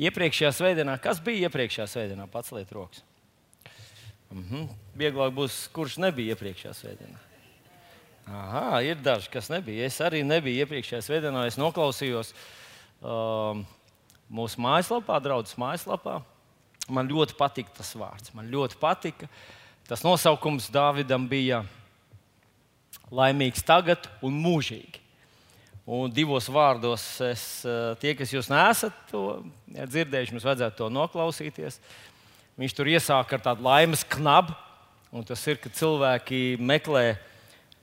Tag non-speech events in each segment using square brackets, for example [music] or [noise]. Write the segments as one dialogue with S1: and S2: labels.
S1: Iepriekšējā svētdienā, kas bija iepriekšējā svētdienā? Pats liet rokas. Mhm. Vieglāk būs, kurš nebija iepriekšējā svētdienā. Aha, ir daži, kas nebija. Es arī nebiju iepriekšējā svētdienā. Es noklausījos um, mūsu mājaslapā, draudzes mājaslapā. Man ļoti patika tas vārds. Man ļoti patika. Tas nosaukums Dāvidam bija laimīgs tagad un mūžīgi. Un divos vārdos, es, eh, tie, kas jūs neesat to dzirdējuši, mums vajadzētu to noklausīties. Viņš tur iesāka ar tādu laimes knabu, un tas ir, ka cilvēki meklē,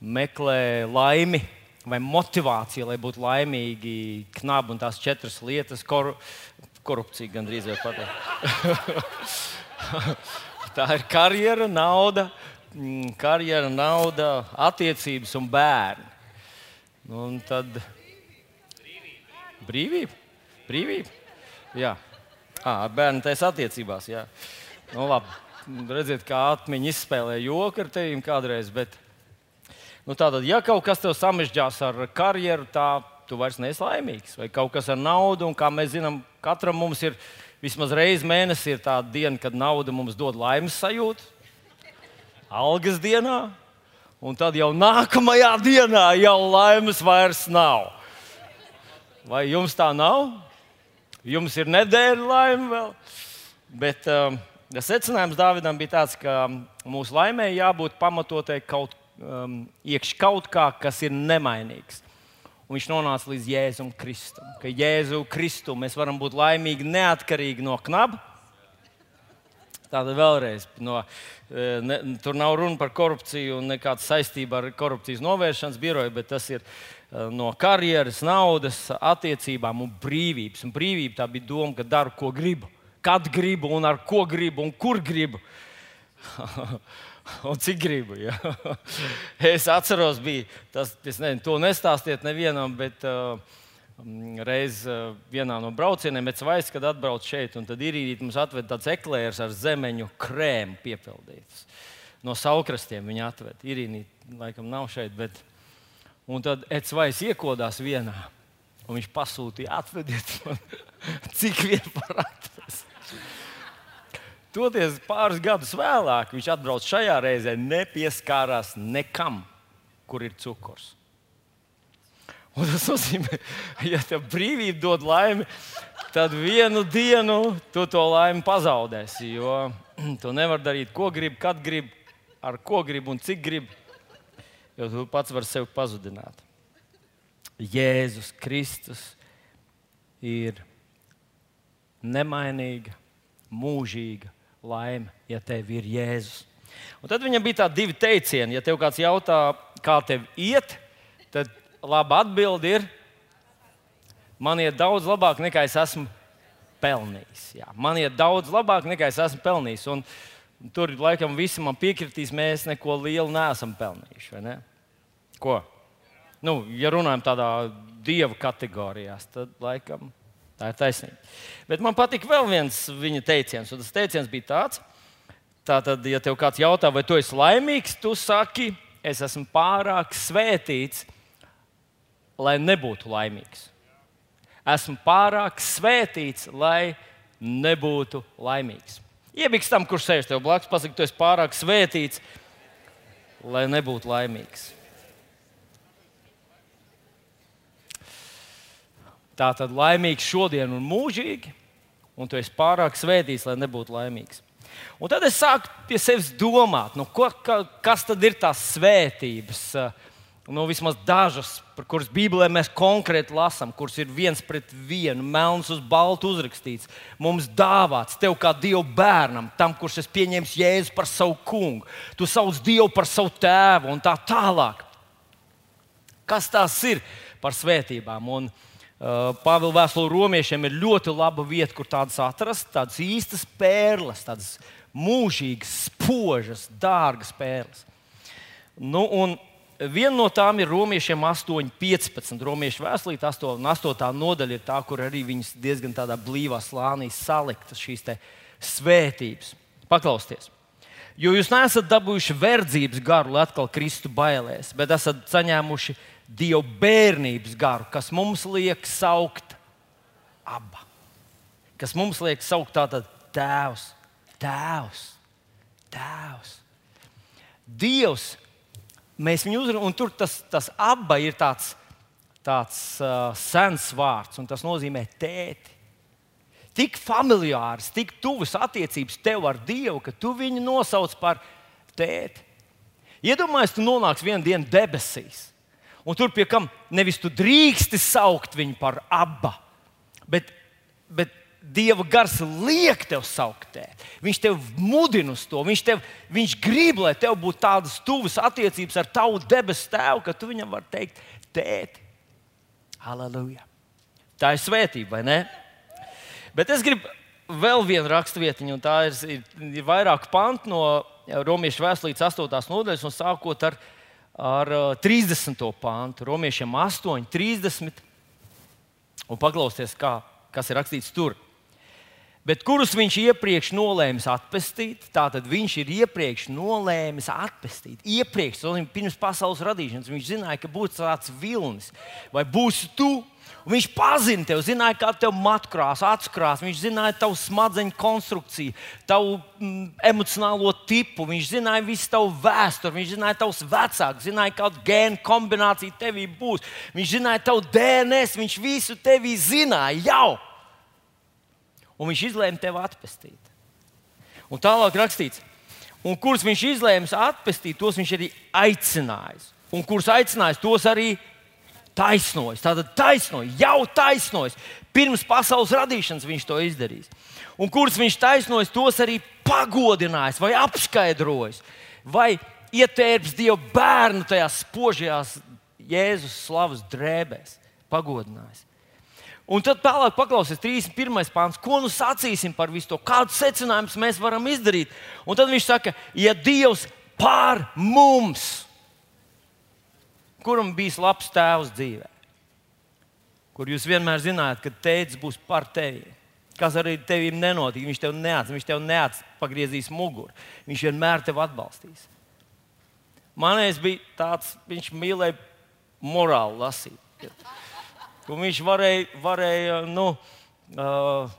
S1: meklē laimi vai motivāciju, lai būtu laimīgi. Knabu un tās četras lietas, kor, korupcija gandrīz vai pateikt. [laughs] Tā ir karjera, nauda, mm, karjera, nauda, attiecības un bērni. Un tad brīvība. Brīvība. Jā, à, bērni taisa attiecībās. Jā. Nu, labi. Redziet, kā atmiņa izspēlē joku ar tevi kādreiz. Bet, nu, tātad, ja kaut kas tev samežģās ar karjeru, tā tu vairs neesi laimīgs. Vai kaut kas ar naudu, un kā mēs zinām, katram mums ir vismaz reizi mēnesī tāda diena, kad nauda mums dod laimes sajūtu. Algas dienā, un tad jau nākamajā dienā jau laimes vairs nav. Vai jums tā nav? Jums ir nedēļa laime vēl. Bet um, secinājums Dāvidam bija tāds, ka mūsu laimē jābūt pamatotai kaut, um, iekš kaut kā, kas ir nemainīgs. Un viņš nonāca līdz Jēzum Kristum. Ka Jēzu Kristu mēs varam būt laimīgi neatkarīgi no knaba. Tāda vēlreiz, no, e, ne, tur nav runa par korupciju un nekāda saistība ar korupcijas novēršanas biroju, bet tas ir e, no karjeras, naudas, attiecībām un brīvības. Un brīvība tā bija doma, ka daru, ko gribu, kad gribu un ar ko gribu un kur gribu. [laughs] un cik gribu. Ja? [laughs] es atceros, bija tas, es nezinu, to nestāstiet nevienam, bet uh, reiz uh, vienā no braucieniem, Ecvais, kad atbrauc šeit, un tad īrīt mums atved tāds eklērs ar zemeņu krēmu piepildīts. No saukrastiem viņa atved. Irīnī laikam nav šeit, bet un tad Ecvais iekodās vienā, un viņš pasūtīja, atvediet man, [laughs] cik vien var atrast. Toties pāris gadus vēlāk viņš atbrauc šajā reizē, nepieskārās nekam, kur ir cukurs. Un tas nozīmē, ja tev brīvība dod laimi, tad vienu dienu tu to laimi pazaudēsi. Jo tu nevari darīt, ko gribi, kad gribi, ar ko gribi un cik gribi. Jo tu pats vari sevi pazudināt. Jēzus Kristus ir nemainīga, mūžīga laime, ja tev ir Jēzus. Un tad viņam bija tādi divi teicieni. Ja tev kāds jautā, kā tev iet, tad laba atbilde ir, man iet daudz labāk nekā es esmu pelnījis. Jā, man iet daudz labāk nekā es esmu pelnījis. Un, tur laikam visi man piekritīs, mēs neko lielu neesam pelnījuši. Ne? Ko? Nu, ja runājam tādā dieva kategorijās, tad laikam Tā ir taisnība. Bet man patīk vēl viens viņa teiciens, un tas teiciens bija tāds, tātad, ja tev kāds jautā, vai tu esi laimīgs, tu saki, es esmu pārāk svētīts, lai nebūtu laimīgs. Esmu pārāk svētīts, lai nebūtu laimīgs. Iebiks tam, kurš sēž tev blakus, pasakot, tu esi pārāk svētīts, lai nebūtu laimīgs. Tā tad laimīgs šodien un mūžīgi, un tu esi pārāk svētīts, lai nebūtu laimīgs. Un tad es sāku pie sevis domāt, nu, ko, ka, kas tad ir tās svētības. Nu, vismaz dažas, par kuras Bībelē mēs konkrēti lasām, kuras ir viens pret vienu, melns uz baltu uzrakstīts. Mums dāvāts, tev kā Dieva bērnam, tam, kurš es pieņēmu Jēzu par savu kungu. Tu sauc Dievu par savu tēvu un tā tālāk. Kas tās ir par svētībām? Un, uh, Pāvila vēstule romiešiem ir ļoti laba vieta, kur tādas atrast, tādas īstas pērles, tādas mūžīgas, spožas, dārgas pērles. Nu, Viena no tām ir romiešiem 8,15. Romiešu vēstulīte 8, 8. nodaļa ir tā, kur arī viņas diezgan tādā blīvā slānī saliktas šīs svētības. Paklausieties! Jo jūs neesat dabūjuši verdzības garu, lai atkal kristu bailēs, bet esat saņēmuši Dieva bērnības garu, kas mums liek saukt aba. kas mums liek saukt tātad tēvs, tēvs, tēvs. Dievs, mēs viņu uzrunājam, un tur tas, tas aba ir tāds, tāds uh, sens vārds, un tas nozīmē tēti. Tik familiārs, tik tuvas attiecības tev ar Dievu, ka tu viņu nosauc par tēti. Iedomājieties, tu nonāksi vienā dienā debesīs, un tur pie kam nevis tu drīksti saukt viņu par abu, bet, bet Dieva gars liek tev saukt tēti. Viņš tev mudina uz to. Viņš, tev, viņš grib, lai tev būtu tādas tuvas attiecības ar tavu debesu tēvu, ka tu viņam vari teikt, tēti. Halleluja! Tā ir svētība, vai ne? Bet es gribu vēl vienu raksturvietiņu, un tā ir, ir, ir vairāk pantu no Romiešu vēstures 8. nodaļas, un sākot ar, ar 30. pāntu, Romiešiem 8, 30. Un paklausieties, kā, kas ir rakstīts tur bet kurus viņš iepriekš nolēma atpestīt, tātad viņš ir iepriekš nolēmis atpestīt. Iepriekš, pirms pasaules radīšanas, viņš zināja, ka būs tāds vilnis, vai būs tu. Un viņš pazina tevi, zināja, kā tev matkrās, atskrās. Viņš zināja tavu smadzeņu konstrukciju, tavu mm, emocionālo tipu. Viņš zināja visu tavu vēsturi, viņš zināja tavus vecākus, zināja, kāda gēnu kombinācija tevī būs. Viņš zināja tavu DNS, viņš visu tevī zināja jau un viņš izlēma tevi atpestīt. Un tālāk rakstīts, un kurus viņš izlēma atpestīt, tos viņš arī aicinājis. Un kurus aicinājis, tos arī taisnojis. Tātad taisnojis, jau taisnojis. Pirms pasaules radīšanas viņš to izdarīs. Un kurus viņš taisnojis, tos arī pagodinājis vai apskaidrojis. Vai ietērps Dieva bērnu tajās spožajās Jēzus slavas drēbēs, pagodinājis. Un tad tālāk paklausīsies 31. pāns, ko nu sacīsim par visu to, kādus secinājumus mēs varam izdarīt. Un tad viņš saka, ja Dievs pār mums, kuram bijis labs tēvs dzīvē, kur jūs vienmēr zinājāt, ka tēvs būs par tevi. Kas arī tevim nenotiek, viņš tev neats, viņš tev neats pagriezīs muguru. Viņš vienmēr tevi atbalstīs. Manējais bija tāds, viņš mīlēja morāli lasīt. Un viņš varēja, varēja nu, uh,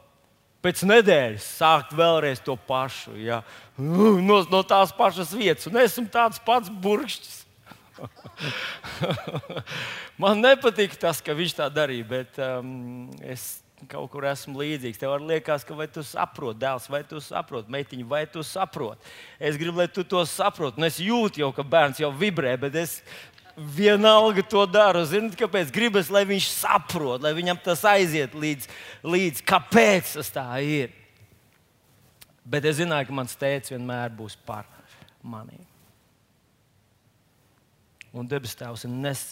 S1: pēc nedēļas sākt vēlreiz to pašu. Ja? No, no tās pašas vietas, un esmu tāds pats burkšķis. [laughs] Man nepatīk tas, ka viņš tā darīja, bet um, es kaut kur esmu līdzīgs. Tev liekas, ka vai tu saproti, dēls, vai tu saproti, meitiņa, vai tu saproti. Es gribu, lai tu to saproti. Es jūtu jau, ka bērns jau vibrē, bet es vienalga to daru. Ziniet, kāpēc? Gribas, lai viņš saprot, lai viņam tas aiziet līdz, līdz kāpēc tas tā ir. Bet es zināju, ka mans tēvs vienmēr būs par mani. Un debes tēvs ir nes,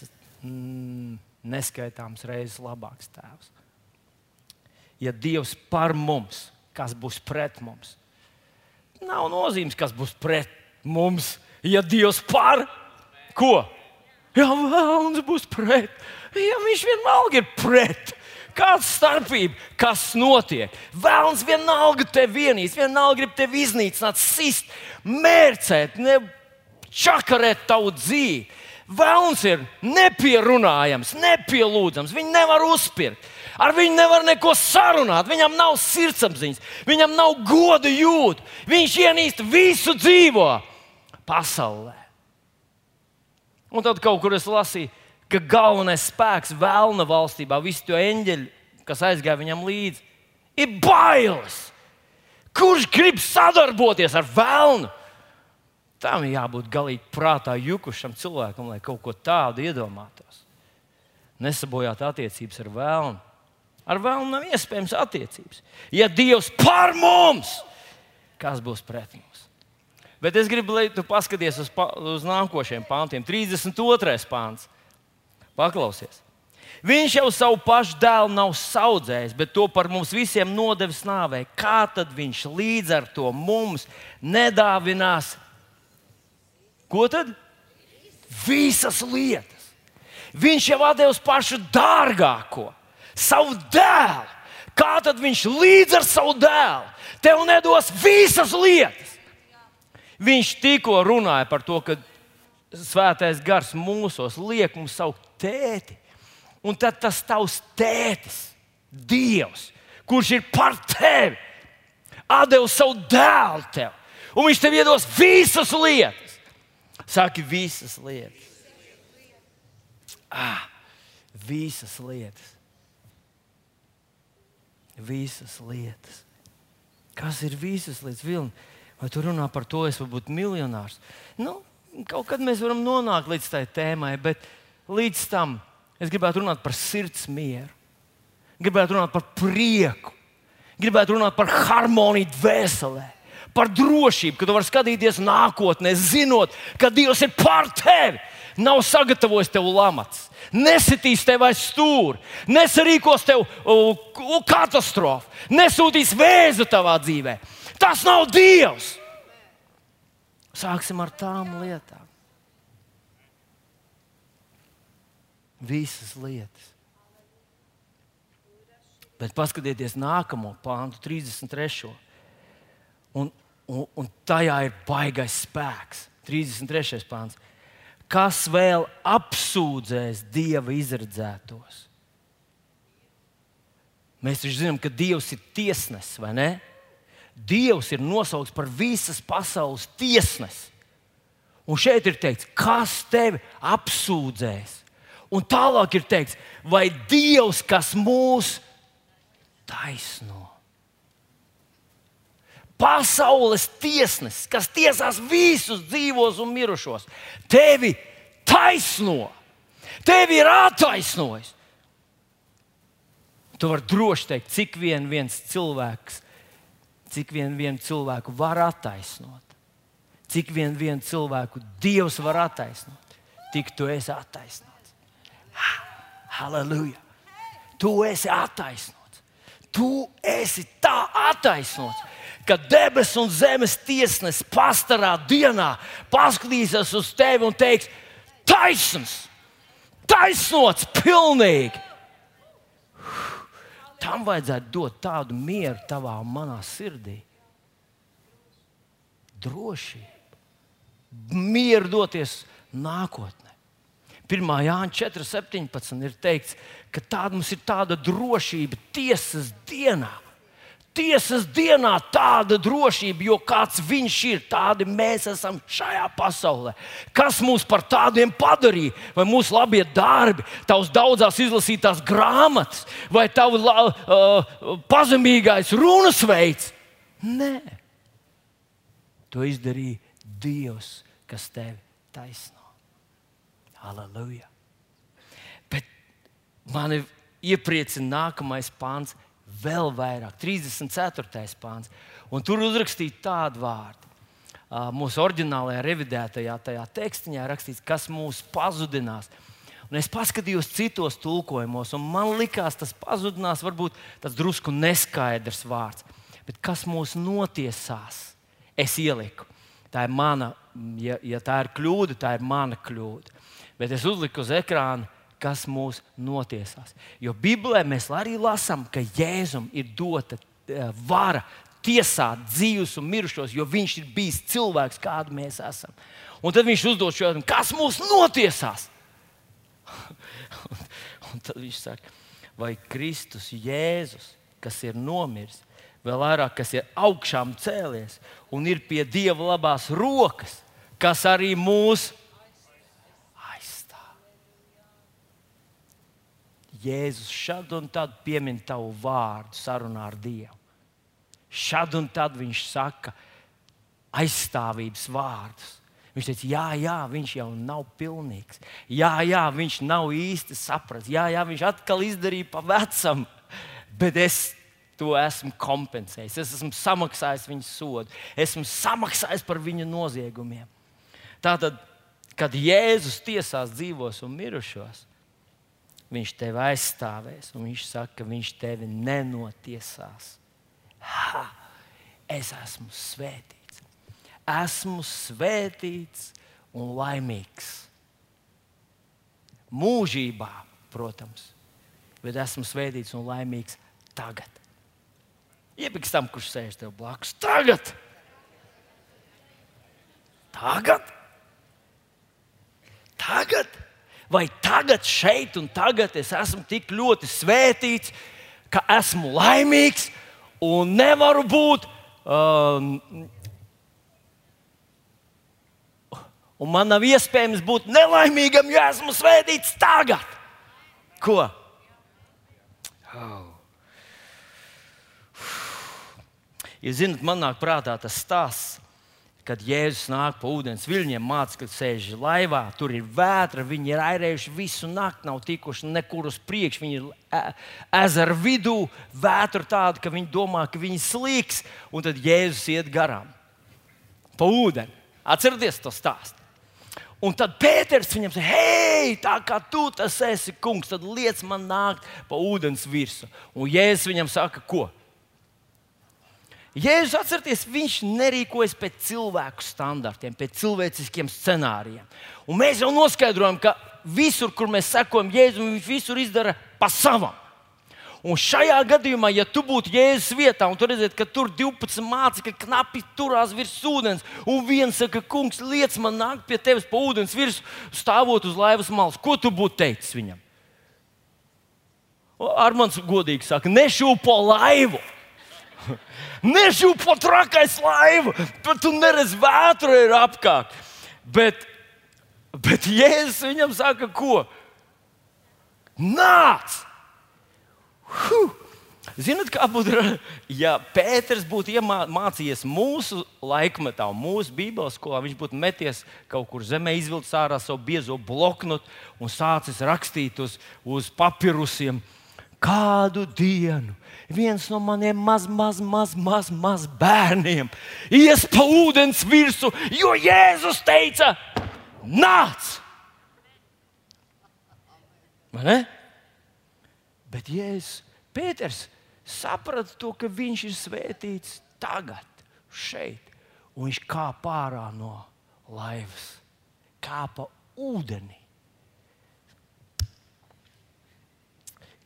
S1: mm, neskaitāms reizes labāks tēvs. Ja Dievs par mums, kas būs pret mums? Nav nozīmes, kas būs pret mums. Ja Dievs par ko? Jā, vēlams būs pret. Jā, viņš vienalga ir pret. Kāda starpība, kas notiek? Vēlams vienalga tevi vienīs, vienalga grib tevi iznīcināt, sist, mērcēt, ne, čakarēt tavu dzīvi. Vēlams ir nepierunājams, nepielūdzams, viņu nevar uzspirkt. Ar viņu nevar neko sarunāt, viņam nav sirdsapziņas, viņam nav goda jūt. Viņš ienīst visu dzīvo pasaulē. Un tad kaut kur es lasīju, ka galvenais spēks vēlna valstībā, visi tie eņģeļi, kas aizgāja viņam līdzi, ir bailes. Kurš grib sadarboties ar vēlnu? Tam ir jābūt galīgi prātā jukušam cilvēkam, lai kaut ko tādu iedomātos. Nesabojāt attiecības ar vēlnu. Ar vēlnu nav iespējams attiecības. Ja Dievs par mums, kas būs pret mums? Bet es gribu, lai tu paskaties uz, pa, uz nākošiem pāntiem. 32. pāns. Paklausies. Viņš jau savu pašu dēlu nav audzējis, bet to par mums visiem nodevis nāvei. Kā tad viņš līdz ar to mums nedāvinās? Ko tad? Visas lietas. Viņš jau devis pašu dārgāko, savu dēlu. Kā tad viņš līdz ar savu dēlu tev nedos visas lietas? Viņš tikko runāja par to, ka svētais gars mūsos liek mums saukt tēti. Un tad tas tavs tētis, Dievs, kurš ir par tevi, devis savu dēlu tev, un viņš tev iedos visas lietas. Saki, visas lietas. Ah, visas lietas. Visas lietas. Kas ir visas lietas? Vilni? Vai tu runā par to, es varu būt miljonārs? Nu, kaut kad mēs varam nonākt līdz tai tēmai, bet līdz tam es gribētu runāt par sirds mieru, gribētu runāt par prieku, gribētu runāt par harmoniju dvēselē, par drošību, ka tu vari skatīties nākotnē, zinot, ka Dievs ir pār tevi. Nav sagatavojis tev lamats, nesitīs tev aiz stūri, nesarīkos tev katastrofu, nesūtīs vēzu tavā dzīvē. Tas nav Dievs! Sāksim ar tām lietām. Visas lietas. Bet paskatieties nākamo pāntu, 33. Un, un, un tajā ir baigais spēks. 33. pāns. Kas vēl apsūdzēs dieva izredzētos? Mēs taču zinām, ka Dievs ir tiesnesis, vai ne? Dievs ir nosaukts par visas pasaules tiesnesi. Un šeit ir teikts, kas tevi apsūdzēs. Un tālāk ir teikts, vai Dievs, kas mūs taisno. Pasaules tiesnesis, kas tiesās visus dzīvos un mirušos, tevi taisno, tevi ir attaisnojis. Tu vari droši teikt, cik vien viens cilvēks cik vien vienu cilvēku var attaisnot, cik vien vienu cilvēku Dievs var attaisnot, tik tu esi attaisnots. Halleluja! Tu esi attaisnots. Tu esi tā attaisnots, ka debesu un zemes tiesnesis pastarā dienā paskatīsies uz tevi un teiks, taisns, taisnots pilnīgi tam vajadzētu dot tādu mieru tavā un manā sirdī. Drošība, mieru doties nākotnē. 1. Jāņa 4.17. ir teikts, ka tāda mums ir tāda drošība tiesas dienā tiesas dienā tāda drošība, jo kāds viņš ir, tādi mēs esam šajā pasaulē. Kas mūs par tādiem padarīja? Vai mūsu labie darbi, tavs daudzās izlasītās grāmatas, vai tavs uh, pazemīgais runas veids? Nē, to izdarīja Dievs, kas tevi taisno. Halleluja! Bet mani iepriecina nākamais pāns vēl vairāk, 34. pāns. Un tur uzrakstīja tādu vārdu. Mūsu oriģinālajā, revidētajā tajā tekstiņā rakstīts, kas mūs pazudinās. Un es paskatījos citos tulkojumos, un man likās, tas pazudinās, varbūt tas drusku neskaidrs vārds. Bet kas mūs notiesās? Es ieliku. Tā ir mana, ja, ja tā ir kļūda, tā ir mana kļūda. Bet es uzliku uz ekrāna kas mūs notiesās. Jo Bībelē mēs arī lasām, ka Jēzum ir dota uh, vara tiesāt dzīvus un mirušos, jo viņš ir bijis cilvēks, kādu mēs esam. Un tad viņš uzdod šo jautājumu, kas mūs notiesās? [laughs] un, un tad viņš saka, vai Kristus Jēzus, kas ir nomiris, vēl vairāk, kas ir augšām cēlies un ir pie Dieva labās rokas, kas arī mūsu Jēzus šad un tad piemin tavu vārdu sarunā ar Dievu. Šad un tad viņš saka aizstāvības vārdus. Viņš teica, jā, jā, viņš jau nav pilnīgs. Jā, jā, viņš nav īsti sapratis. Jā, jā, viņš atkal izdarīja pa vecam, bet es to esmu kompensējis. Es esmu samaksājis viņa sodu, esmu samaksājis par viņa noziegumiem. Tātad, kad Jēzus tiesās dzīvos un mirušos, viņš tevi aizstāvēs, un viņš saka, ka viņš tevi nenotiesās. Ha! Es esmu svētīts. Esmu svētīts un laimīgs. Mūžībā, protams, bet esmu svētīts un laimīgs tagad. Iepiks tam, kurš sēž tev blakus. Tagad! Tagad! Tagad! Vai tagad, šeit un tagad es esmu tik ļoti svētīts, ka esmu laimīgs un nevaru būt. Um, un man nav iespējams būt nelaimīgam, jo esmu svētīts tagad. Ko? Oh. Jūs zināt, man nāk prātā tas stāsts, kad Jēzus nāk pa ūdens viļņiem, mācekļi sēž laivā, tur ir vētra, viņi ir airējuši visu nakti, nav tikuši nekur uz priekšu. Viņi ir e, ezera vidū, vētra tāda, ka viņi domā, ka viņi slīks, un tad Jēzus iet garām pa ūdeni. Atcerieties to stāstu! Un tad Pēters viņam saka, hei, tā kā tu tas esi kungs, tad liec man nākt pa ūdens virsmu. Un Jēzus viņam saka, ko? Jēzus atcerieties, viņš nerīkojas pēc cilvēku standartiem, pēc cilvēciskiem scenārijiem. Un mēs jau noskaidrojam, ka visur, kur mēs sekojam Jēzum, viņš visur izdara pa savam. Un šajā gadījumā, ja tu būtu Jēzus vietā, un tu redzētu, ka tur 12 mācekļi knapi turās virs ūdens, un viens saka, kungs, liec man nākt pie tevis pa ūdens virsmu, stāvot uz laivas malas, ko tu būtu teicis viņam? Armāns godīgi saka, nešūpo laivu. [laughs] Nežūpo trakais laiva, bet tu neredzi vētru ir apkārt. Bet, bet Jēzus viņam saka, ko? Nāc! Huh! Ziniet, kā būtu, ja Pēters būtu iemācījies mūsu laikmetā, mūsu Bībeles skolā, viņš būtu meties kaut kur zemē, izvilcis ārā savu biezo bloknotu un sācis rakstīt uz, uz papirusiem kādu dienu viens no maniem maz, maz, maz, maz, maz bērniem ies pa ūdens virsmu, jo Jēzus teica, nāc! Bet Jēzus, Pēters saprata to, ka viņš ir svētīts tagad, šeit, un viņš kāpa ārā no laivas, kāpa ūdenī.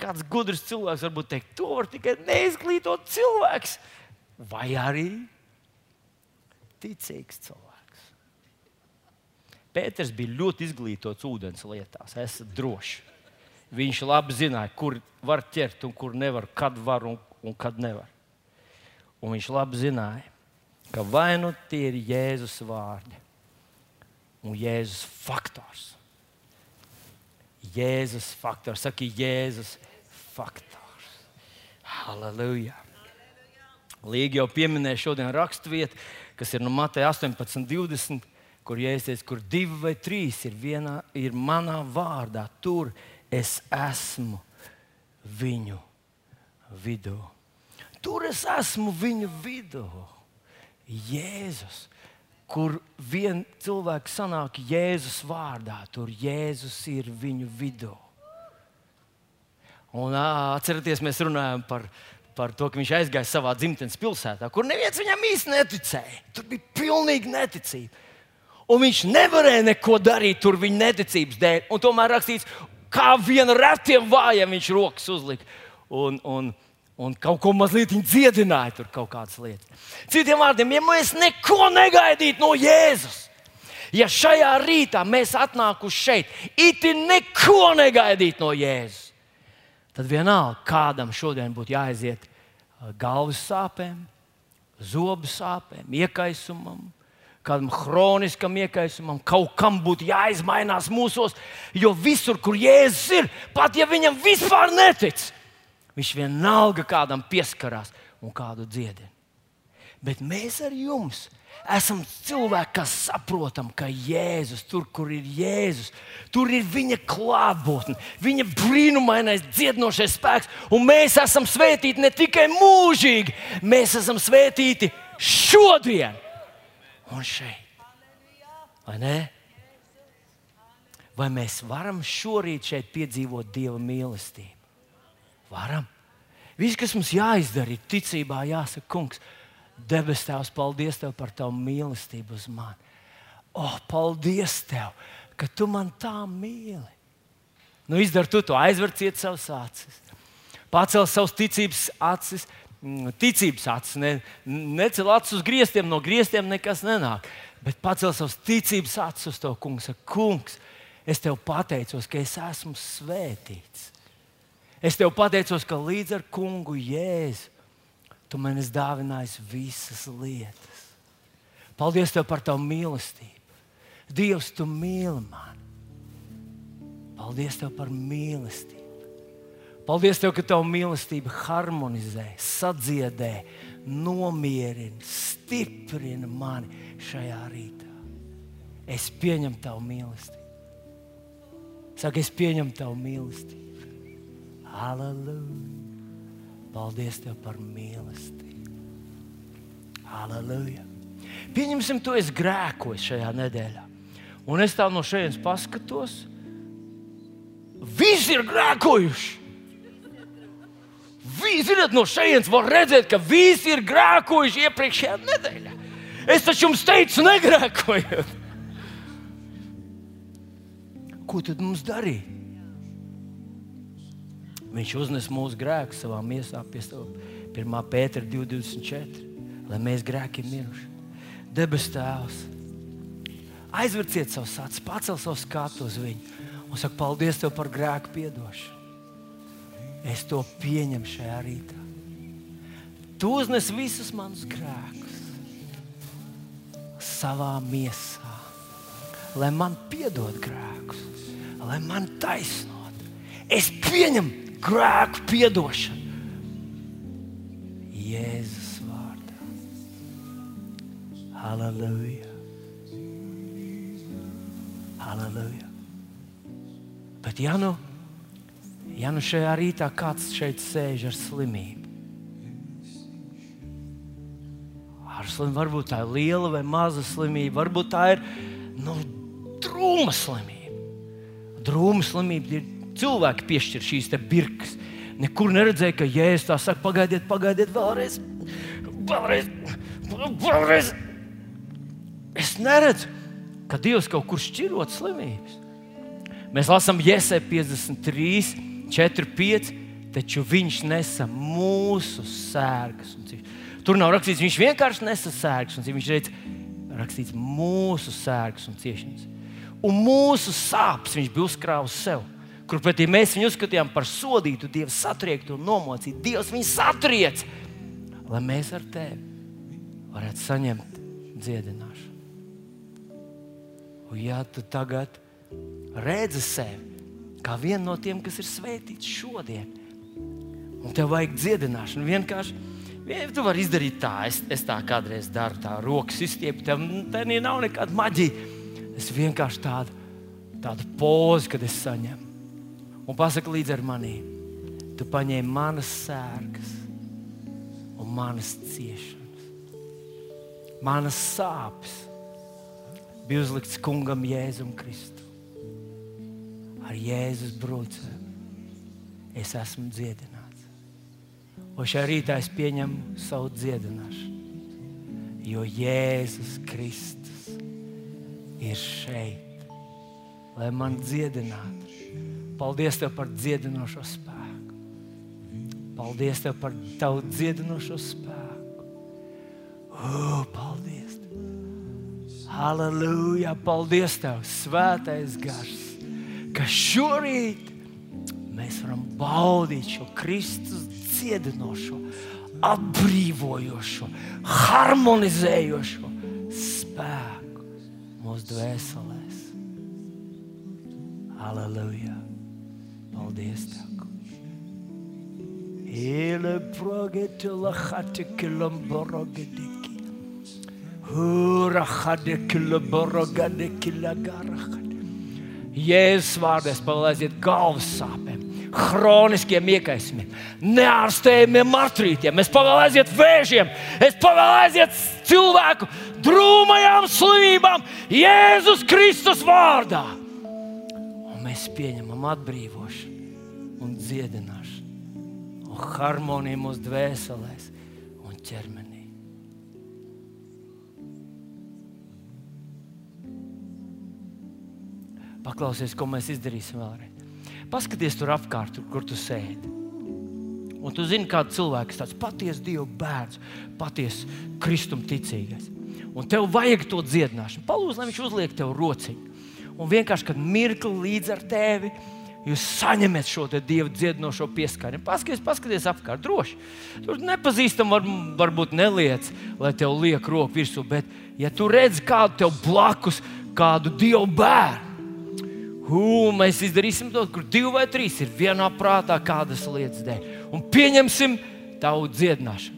S1: Kāds gudrs cilvēks varbūt teikt, to var tikai neizglītot cilvēks, vai arī ticīgs cilvēks. Pēters bija ļoti izglītots ūdens lietās, esat droši. Viņš labi zināja, kur var ķert un kur nevar, kad var un, un kad nevar. Un viņš labi zināja, ka vai nu tie ir Jēzus vārdi un Jēzus faktors. Jēzus faktors, saka, Jēzus faktors. Halleluja! Līga jau pieminēja šodien raksturvietu, kas ir no Mateja 18, 20, kur iesies, kur divi vai trīs ir, vienā, ir manā vārdā. Tur es esmu viņu vidū. Tur es esmu viņu vidū. Jēzus, kur viens cilvēks sanāk Jēzus vārdā, tur Jēzus ir viņu vidū. Un atcerieties, mēs runājam par, par to, ka viņš aizgāja savā dzimtenes pilsētā, kur neviens viņam īsti neticēja. Tur bija pilnīgi neticība. Un viņš nevarēja neko darīt tur viņa neticības dēļ. Un tomēr rakstīts, kā viena retiem vājiem viņš rokas uzlika. Un, un, un kaut ko mazliet dziedināja, tur kaut kādas lietas. Citiem vārdiem, ja mēs neko negaidītu no Jēzus, ja šajā rītā mēs atnākuši šeit, itin neko negaidītu no Jēzus tad vienalga kādam šodien būtu jāaiziet galvas sāpēm, zobu sāpēm, iekaisumam, kādam kroniskam iekaisumam, kaut kam būtu jāizmainās mūsos, jo visur, kur Jēzus ir, pat ja viņam vispār netic, viņš vienalga kādam pieskarās un kādu dziedina. Bet mēs ar jums esam cilvēki, kas saprotam, ka Jēzus, tur, kur ir Jēzus, tur ir viņa klātbūtne, viņa brīnumainais dziedinošais spēks. Un mēs esam svētīti ne tikai mūžīgi, mēs esam svētīti šodien un šeit. Vai ne? Vai mēs varam šorīt šeit piedzīvot Dieva mīlestību? Varam. Viss, kas mums jāizdara, ir ticībā jāsaka, Kungs, Debes Tēvs, paldies Tev par Tavu mīlestību uz mani. Oh, paldies Tev, ka Tu man tā mīli. Nu, izdari tu to, aizverciet savus acis, pacel savus ticības acis. Mm, ticības acis, ne, necel acis uz griestiem, no griestiem nekas nenāk. Bet pacel savus ticības acis uz to kungs. Kungs, es tev pateicos, ka es esmu svētīts.
S2: Es tev pateicos, ka līdz ar kungu Jēzu tu man esi dāvinājis visas lietas. Paldies tev par tavu mīlestību. Dievs, tu mīli mani. Paldies tev par mīlestību. Paldies tev, ka tavu mīlestība harmonizē, sadziedē, nomierina, stiprina mani šajā rītā. Es pieņemu tavu mīlestību. Saka, es pieņemu tavu mīlestību. Halleluja! Paldies tev par mīlestību. Halleluja! Pieņemsim, tu esi grēkojis šajā nedēļā. Un es tā no šejienes paskatos. Visi ir grēkojuši. Ziniet, no šejienes var redzēt, ka visi ir grēkojuši iepriekšējā nedēļā. Es taču jums teicu, negrēkojiet. Ko tad mums darīt? Viņš uznes mūsu grēku savā miesā, pie 1. pētera 224, lai mēs grēkiem miruši. Debes Tēvs, aizversiet savus acis, pacel savu skatu uz viņu un saka, paldies Tev par grēku piedošanu. Es to pieņemu šajā rītā. Tu uznes visus manus grēkus savā miesā, lai man piedod grēkus, lai man taisnot. Es pieņemu grēku piedošanu. Jēzus vārdā. Halleluja! Halleluja! Bet ja nu, ja nu šajā rītā kāds šeit sēž ar slimību, ar slimību, varbūt tā ir liela vai maza slimība, varbūt tā ir nu, drūma slimība. Drūma slimība ir cilvēki piešķir šīs birkas. Nekur neredzēju, ka jēzus tā saka, pagaidiet, pagaidiet, vēlreiz, vēlreiz, vēlreiz. Es neredzu, ka Dievs kaut kur šķirot slimības. Mēs lasām Jēzus 53, 4, 5, taču Viņš nesa mūsu sērgas. Tur nav rakstīts, Viņš vienkārši nesa sērgas. Viņš teica, rakstīts mūsu sērgas un ciešanas. Un mūsu sāpes Viņš bija uzkrāvis sev. Kur pretī mēs viņu uzskatījām par sodītu, Dievs satriektu un nomocītu. Dievs viņu satriec, lai mēs ar tevi varētu saņemt dziedināšanu. Un ja tu tagad redzi sevi kā vienu no tiem, kas ir svētīts šodien, un tev vajag dziedināšanu, vienkārši ja tu vari izdarīt tā, es, es tā kādreiz daru, tā rokas izstiept, tev tā nav nekāda maģija. Es vienkārši tādu, tādu pozu, kad es saņemu. Un pasaki līdzi ar mani, tu paņēmi manas sērgas un manas ciešanas, manas sāpes bija uzlikts kungam Jēzum Kristum ar Jēzus brūcēm es esmu dziedināts. Un šajā rītā es pieņemu savu dziedināšanu, jo Jēzus Kristus ir šeit, lai man dziedinātu. Paldies Tev par dziedinošo spēku. Paldies Tev par Tavu dziedinošo spēku. Oh, paldies! Halleluja! Paldies Tev, Svētais Gars! ka šorīt mēs varam baudīt šo Kristus dziedinošo, atbrīvojošo, harmonizējošo spēku mūsu dvēselēs. Aleluja! Paldies! Tev. Ele progete la khate kilomborogediki. Hura khade kilomborogade kilagarach. Jēzus vārdā palaidiet galvas sāpēm, chroniskiem iekaisumiem, neārstējumiem artrītiem, es pavēlēsiet vēžiem, es pavēlēsiet cilvēku drūmajām slimībām Jēzus Kristus vārdā. Un mēs pieņemam atbrīvošanu un dziedināšanu un harmoniju mūsu dvēselēs un ķermenī. Paklausies, ko mēs izdarīsim vēlreiz. Paskaties tur apkārt, tur, kur tu sēdi. Un tu zini, kāda cilvēka ir tāds patiesa Dieva bērns, patiesa kristuma ticīgais. Un tev vajag to dziedināšanu. Palūdz, lai viņš uzliek tev rociņu. Un vienkārši, kad mirkli līdz ar tevi, Jūs saņemat šo dievu dziedinošo pieskārienu. Paskaties, paskaties apkārt, droši. Tur nepazīstam, var, varbūt neliec, lai tev liek roku virsū, bet, ja tu redz kādu tev blakus, kādu dievu bērnu, Hu, mēs izdarīsim to, kur divi vai trīs ir vienā prātā kādas lietas dēļ. Un pieņemsim tavu dziedināšanu.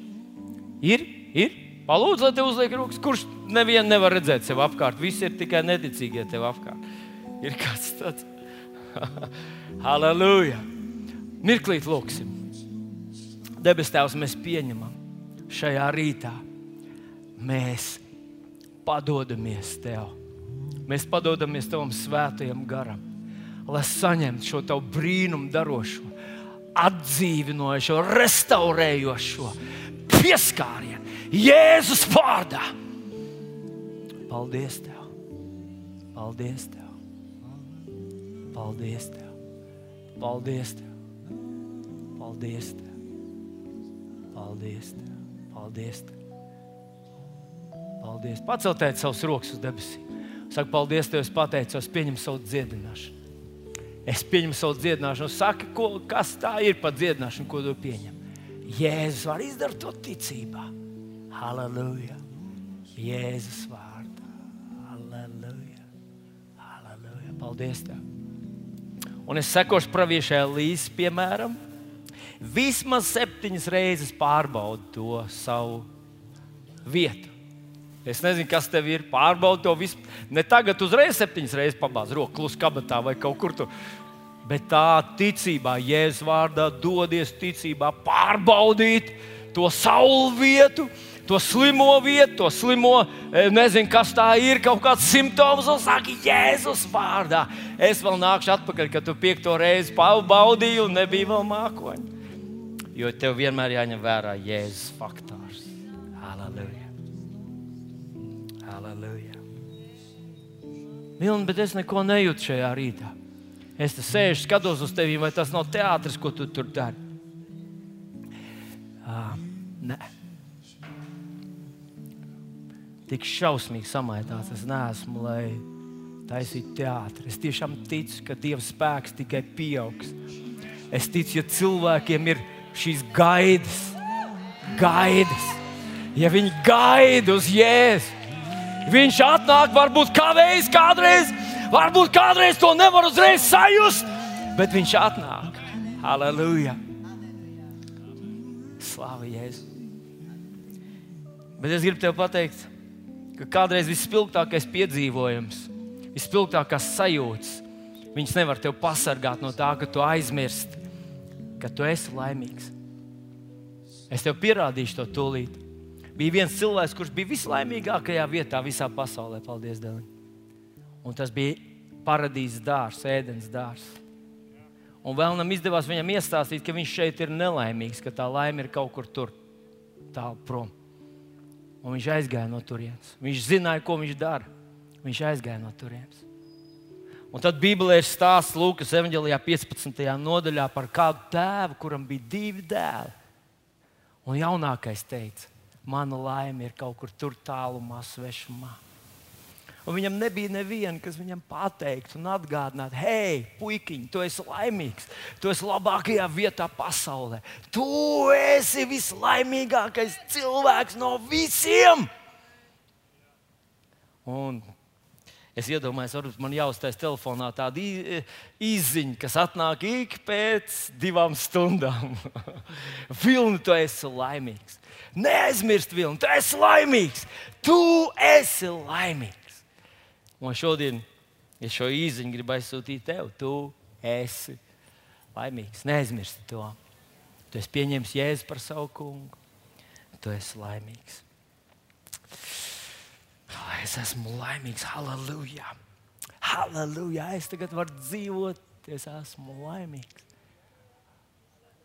S2: Ir, ir. Palūdzu, lai te uzliek rokas, kurš nevienu nevar redzēt sev apkārt. Visi ir tikai neticīgie tev apkārt. Ir kāds tāds. [laughs] Halleluja! Mirklīt, lūksim. Debes Tēvs, mēs pieņemam šajā rītā. Mēs padodamies Tev. Mēs padodamies Tavam svētajam garam, lai saņemtu šo Tavu brīnumu darošo, atdzīvinošo, restaurējošo pieskārienu Jēzus vārdā. Paldies Tev! Paldies Tev! Paldies Tev! Paldies Tev! Paldies Tev! Paldies Tev! Paldies Tev! Paldies! Paceltiet savus rokas uz debesīm. Saka, paldies Tev, es pateicos, pieņem savu dziedināšanu. Es pieņemu savu dziedināšanu. Saka, ko, kas tā ir par dziedināšanu, ko tu pieņem? Jēzus var izdarīt to ticībā. Halleluja! Jēzus vārdā. Halleluja! Halleluja! Paldies Tev! Un es sekošu praviešai līdzi, piemēram, vismaz septiņas reizes pārbaudu to savu vietu. Es nezinu, kas tev ir. Pārbaudi to visu. Ne tagad, uzreiz septiņas reizes pabāz roku klusu kabatā vai kaut kur tur. Bet tā ticībā, Jēzus vārdā, dodies ticībā, pārbaudīt to saulu vietu, to slimo vietu, to slimo, e, nezinu, kas tā ir, kaut kāds simptoms, un saka, Jēzus vārdā. Es vēl nākšu atpakaļ, kad tu piekto reizi baudīji, un nebija vēl mākoņi. Jo tev vienmēr jāņem vērā Jēzus faktors. Halleluja! Halleluja! Vilni, bet es neko nejūtu šajā rītā. Es te sēžu, skatos uz tevi, vai tas nav teātris, ko tu tur dari. Uh, nē tik šausmīgi samaitāts es neesmu, lai taisītu teātri. Es tiešām ticu, ka Dieva spēks tikai pieaugs. Es ticu, ja cilvēkiem ir šīs gaidas, gaidas, ja viņi gaida uz Jēzu, viņš atnāk, varbūt kavējas kādreiz, varbūt kādreiz to nevar uzreiz sajust, bet viņš atnāk. Halleluja! Slāva Jēzu! Bet es gribu tev pateikt, ka kādreiz vispilgtākais piedzīvojums, vispilgtākās sajūtas, viņas nevar tevi pasargāt no tā, ka tu aizmirsti, ka tu esi laimīgs. Es tev pierādīšu to tūlīt. Bija viens cilvēks, kurš bija vislaimīgākajā vietā visā pasaulē, paldies Dievam. Un tas bija paradīzes dārzs, ēdienas dārzs. Un vēl nam izdevās viņam iestāstīt, ka viņš šeit ir nelaimīgs, ka tā laime ir kaut kur tur, tālu prom. Un viņš aizgāja no turienes. Viņš zināja, ko viņš dara. Viņš aizgāja no turienes. Un tad Bībelē ir stāsts Lūkas evanģēlijā 15. nodaļā par kādu tēvu, kuram bija divi dēli. Un jaunākais teica, mana laime ir kaut kur tur tālumā, svešumā. Un viņam nebija neviena, kas viņam pateiktu un atgādinātu, hei, puikiņ, tu esi laimīgs, tu esi labākajā vietā pasaulē. Tu esi vislaimīgākais cilvēks no visiem. Un es iedomājos, varbūt man jāuztais telefonā tāda izziņa, kas atnāk ik pēc divām stundām. [laughs] Vilni, tu esi laimīgs. Neaizmirst, Vilni, tu esi laimīgs. Tu esi laimīgs. Un šodien es šo īziņu gribu aizsūtīt tev. Tu esi laimīgs. Neaizmirsti to. Tu esi pieņēmis Jēzu par savu kungu. Tu esi laimīgs. Es esmu laimīgs. Halleluja! Halleluja! Es tagad varu dzīvot. Es esmu laimīgs.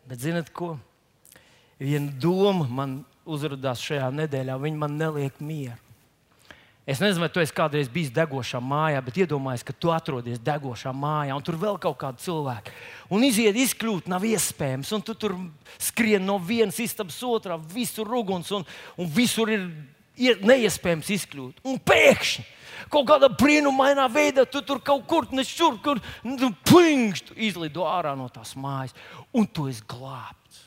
S2: Bet zinat ko? Viena doma man uzrādījās šajā nedēļā. Viņa man neliek mieru. Es nezinu, vai tu esi kādreiz bijis degošā mājā, bet iedomājies, ka tu atrodies degošā mājā, un tur vēl kaut kāda cilvēka. Un iziet, izkļūt nav iespējams, un tu tur skrien no vienas istabas otrā, visur uguns, un, un visur ir neiespējams izkļūt. Un pēkšņi kaut kādā brīnumainā veidā tu tur kaut kur nešur, kur nu, plinkšķi izlido ārā no tās mājas, un tu esi glābts.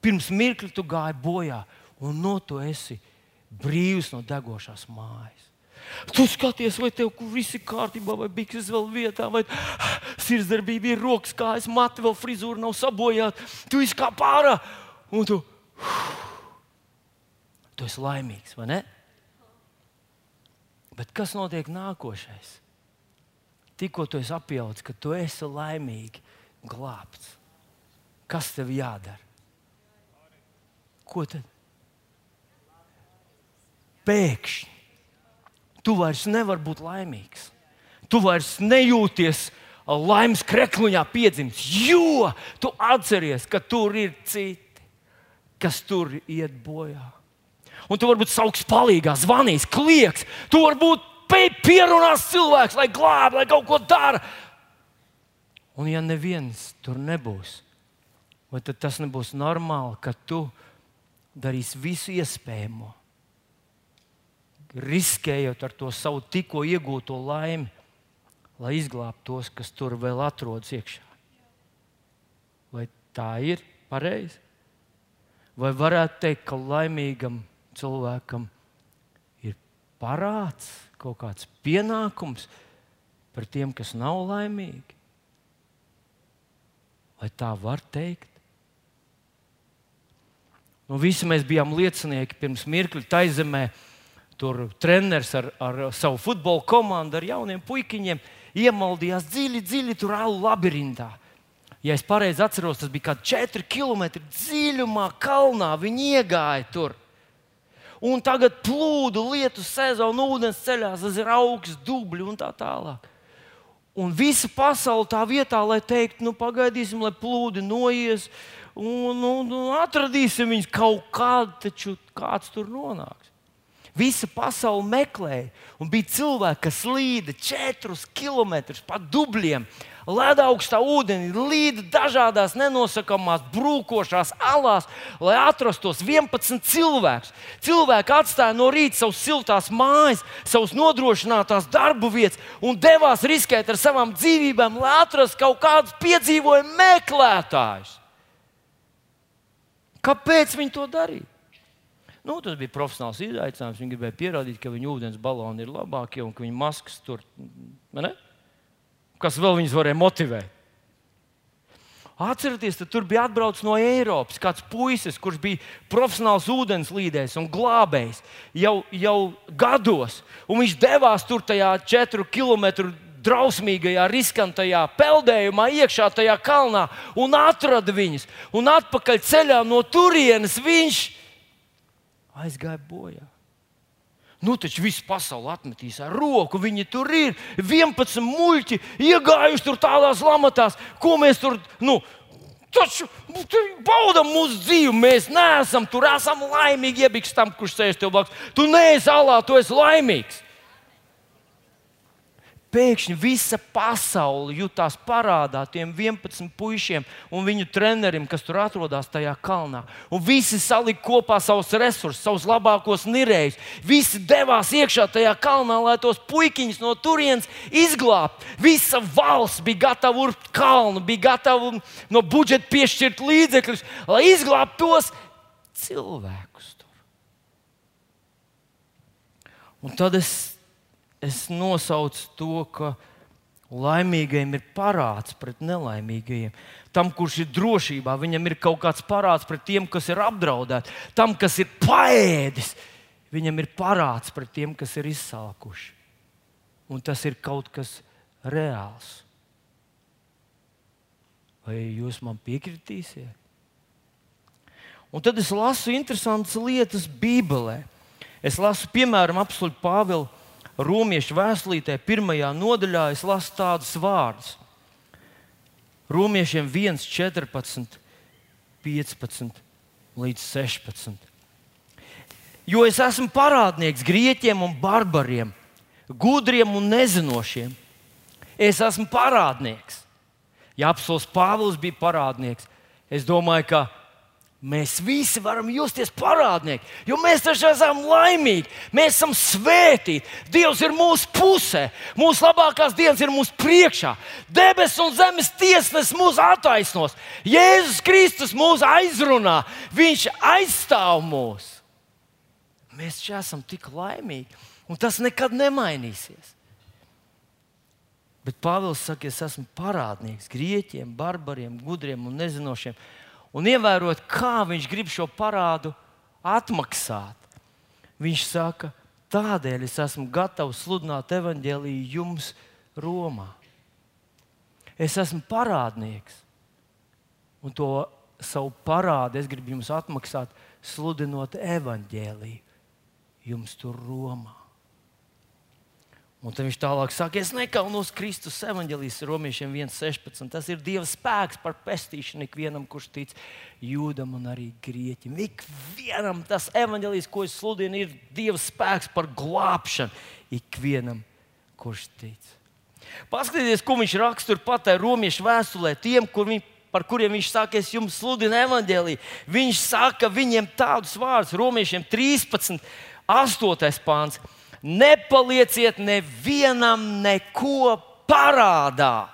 S2: Pirms mirkļa tu gāji bojā, un no tu esi brīvs no degošās mājas. Tu skaties, vai tev viss ir kārtībā, vai bikses vēl vietā, vai sirdsdarbība ir rokas, kājas, mati vēl frizūra nav sabojāta. Tu esi kā pārā, un tu, tu esi laimīgs, vai ne? Bet kas notiek nākošais? Tikko tu esi apjauts, ka tu esi laimīgi glābts. Kas tev jādara? Ko tad? Pēkšņi tu vairs nevari būt laimīgs. Tu vairs nejūties laimes krekliņā piedzimis, jo tu atceries, ka tur ir citi, kas tur iet bojā un tu varbūt sauks palīgā, zvanīs, klieks. Tu varbūt pierunās cilvēks, lai glābtu, lai kaut ko dara. Un ja neviens tur nebūs, vai tad tas nebūs normāli, ka tu darīsi visu iespējamo, riskējot ar to savu tikko iegūto laimi, lai izglābtu tos, kas tur vēl atrodas iekšā. Vai tā ir pareizi? Vai varētu teikt, ka laimīgam cilvēkam ir parāds, kaut kāds pienākums par tiem, kas nav laimīgi? Vai tā var teikt? Nu, visi mēs bijām liecinieki pirms mirkļa taizemē. Tur treneris ar, ar savu futbola komandu, ar jauniem puikiņiem iemaldījās dziļi, dziļi tur alu labirintā. Ja es pareizi atceros, tas bija kaut kāds 4 km dziļumā, kalnā. Viņi iegāja tur un tagad plūdu lietu sezona, ūdens ceļās, tas ir augsts, dubļi un tā tālāk. Un visa pasaule tā vietā, lai teiktu, nu, pagaidīsim, lai plūdi noies, un, un, un atradīsim viņus kaut kādu, taču kāds tur nonāks. Visa pasaule meklēja, un bija cilvēki, kas līda četrus kilometrus pa dubļiem, ledaugstā ūdenī, līdz dažādās nenosakāmās brūkošās alās, lai atrastos 11 cilvēkus. Cilvēki atstāja no rīta savus siltās mājas, savus nodrošinātās darbu vietas un devās riskēt ar savām dzīvībām, lai atrastu kaut kādus piedzīvojumu meklētājus. Kāpēc viņi to darīja? Nu, tas bija profesionāls izaicinājums. Viņi gribēja pierādīt, ka viņu ūdens baloni ir labākie un ka viņu maskas tur. Ne? kas vēl viņus varēja motivēt. Atcerieties, tur bija atbraucis no Eiropas kāds puisis, kurš bija profesionāls ūdenslīdējs un glābējs jau, jau gados. Viņš devās tur tajā četru kilometru drausmīgajā, riskantajā peldējumā, iekšā tajā kalnā un atrada viņus. Un atpakaļ ceļā no turienes viņš aizgāja bojā. Nu, taču viss pasaule atmetīs ar roku. Viņi tur ir 11 muļķi, iegājuši tur tādās lamatās, ko mēs tur. Nu, Taču baudām mūsu dzīvi. Mēs neesam tur, esam laimīgi. Iebiks tam, kurš sēž tev blakus. Tu neesi alā, tu esi laimīgs pēkšņi visa pasaule jutās parādā tiem 11 puišiem un viņu trenerim, kas tur atrodas tajā kalnā. Un visi salika kopā savus resursus, savus labākos nirējus. Visi devās iekšā tajā kalnā, lai tos puikiņus no turienes izglābtu. Visa valsts bija gatava urbt kalnu, bija gatava no budžeta piešķirt līdzekļus, lai izglābtu tos cilvēkus. Tur. Un tad es es nosaucu to, ka laimīgajam ir parāds pret nelaimīgajiem. Tam, kurš ir drošībā, viņam ir kaut kāds parāds pret tiem, kas ir apdraudēti. Tam, kas ir paēdis, viņam ir parāds pret tiem, kas ir izsalkuši. Un tas ir kaut kas reāls. Vai jūs man piekritīsiet? Un tad es lasu interesantas lietas Bībelē. Es lasu, piemēram, apelsīnu Pāvilu Romiešu vēstulītē, pirmajā nodaļā, es lasu tādus vārdus. Romiešiem 1, 14, 15 līdz 16. Jo es esmu parādnieks grieķiem un barbariem, gudriem un nezinošiem. Es esmu parādnieks. Ja apelsīns Pāvils bija parādnieks, es domāju, ka Mēs visi varam justies parādnieki, jo mēs taču esam laimīgi, mēs esam svētīti. Dievs ir mūsu pusē, mūsu labākās dienas ir mūsu priekšā. Debesis un zemes tiesnesis mūs attaisnos. Jēzus Kristus mūs aizrunā, Viņš aizstāv mūs. Mēs šeit esam tik laimīgi, un tas nekad nemainīsies. Bet Pāvils saka, es esmu parādnieks grieķiem, barbariem, gudriem un nezinošiem un ievērot, kā viņš grib šo parādu atmaksāt. Viņš saka, tādēļ es esmu gatavs sludināt evaņģēlīju jums Romā. Es esmu parādnieks, un to savu parādu es gribu jums atmaksāt, sludinot evaņģēlīju jums tur Romā. Un viņš tālāk saka, es nekaunos Kristus evanģēlijas romiešiem 1,16. Tas ir Dieva spēks par pestīšanu ikvienam, kurš tic jūdam un arī grieķim. Ikvienam tas evanģēlijas, ko es sludinu, ir Dieva spēks par glābšanu ikvienam, kurš tic. Paskatieties, ko viņš raksta turpat romiešu vēstulē tiem, kur viņi par kuriem viņš saka, es jums sludinu evanģēlīju. Viņš saka viņiem tādus vārdus, romiešiem 13, 8 pāns nepalieciet nevienam neko parādā.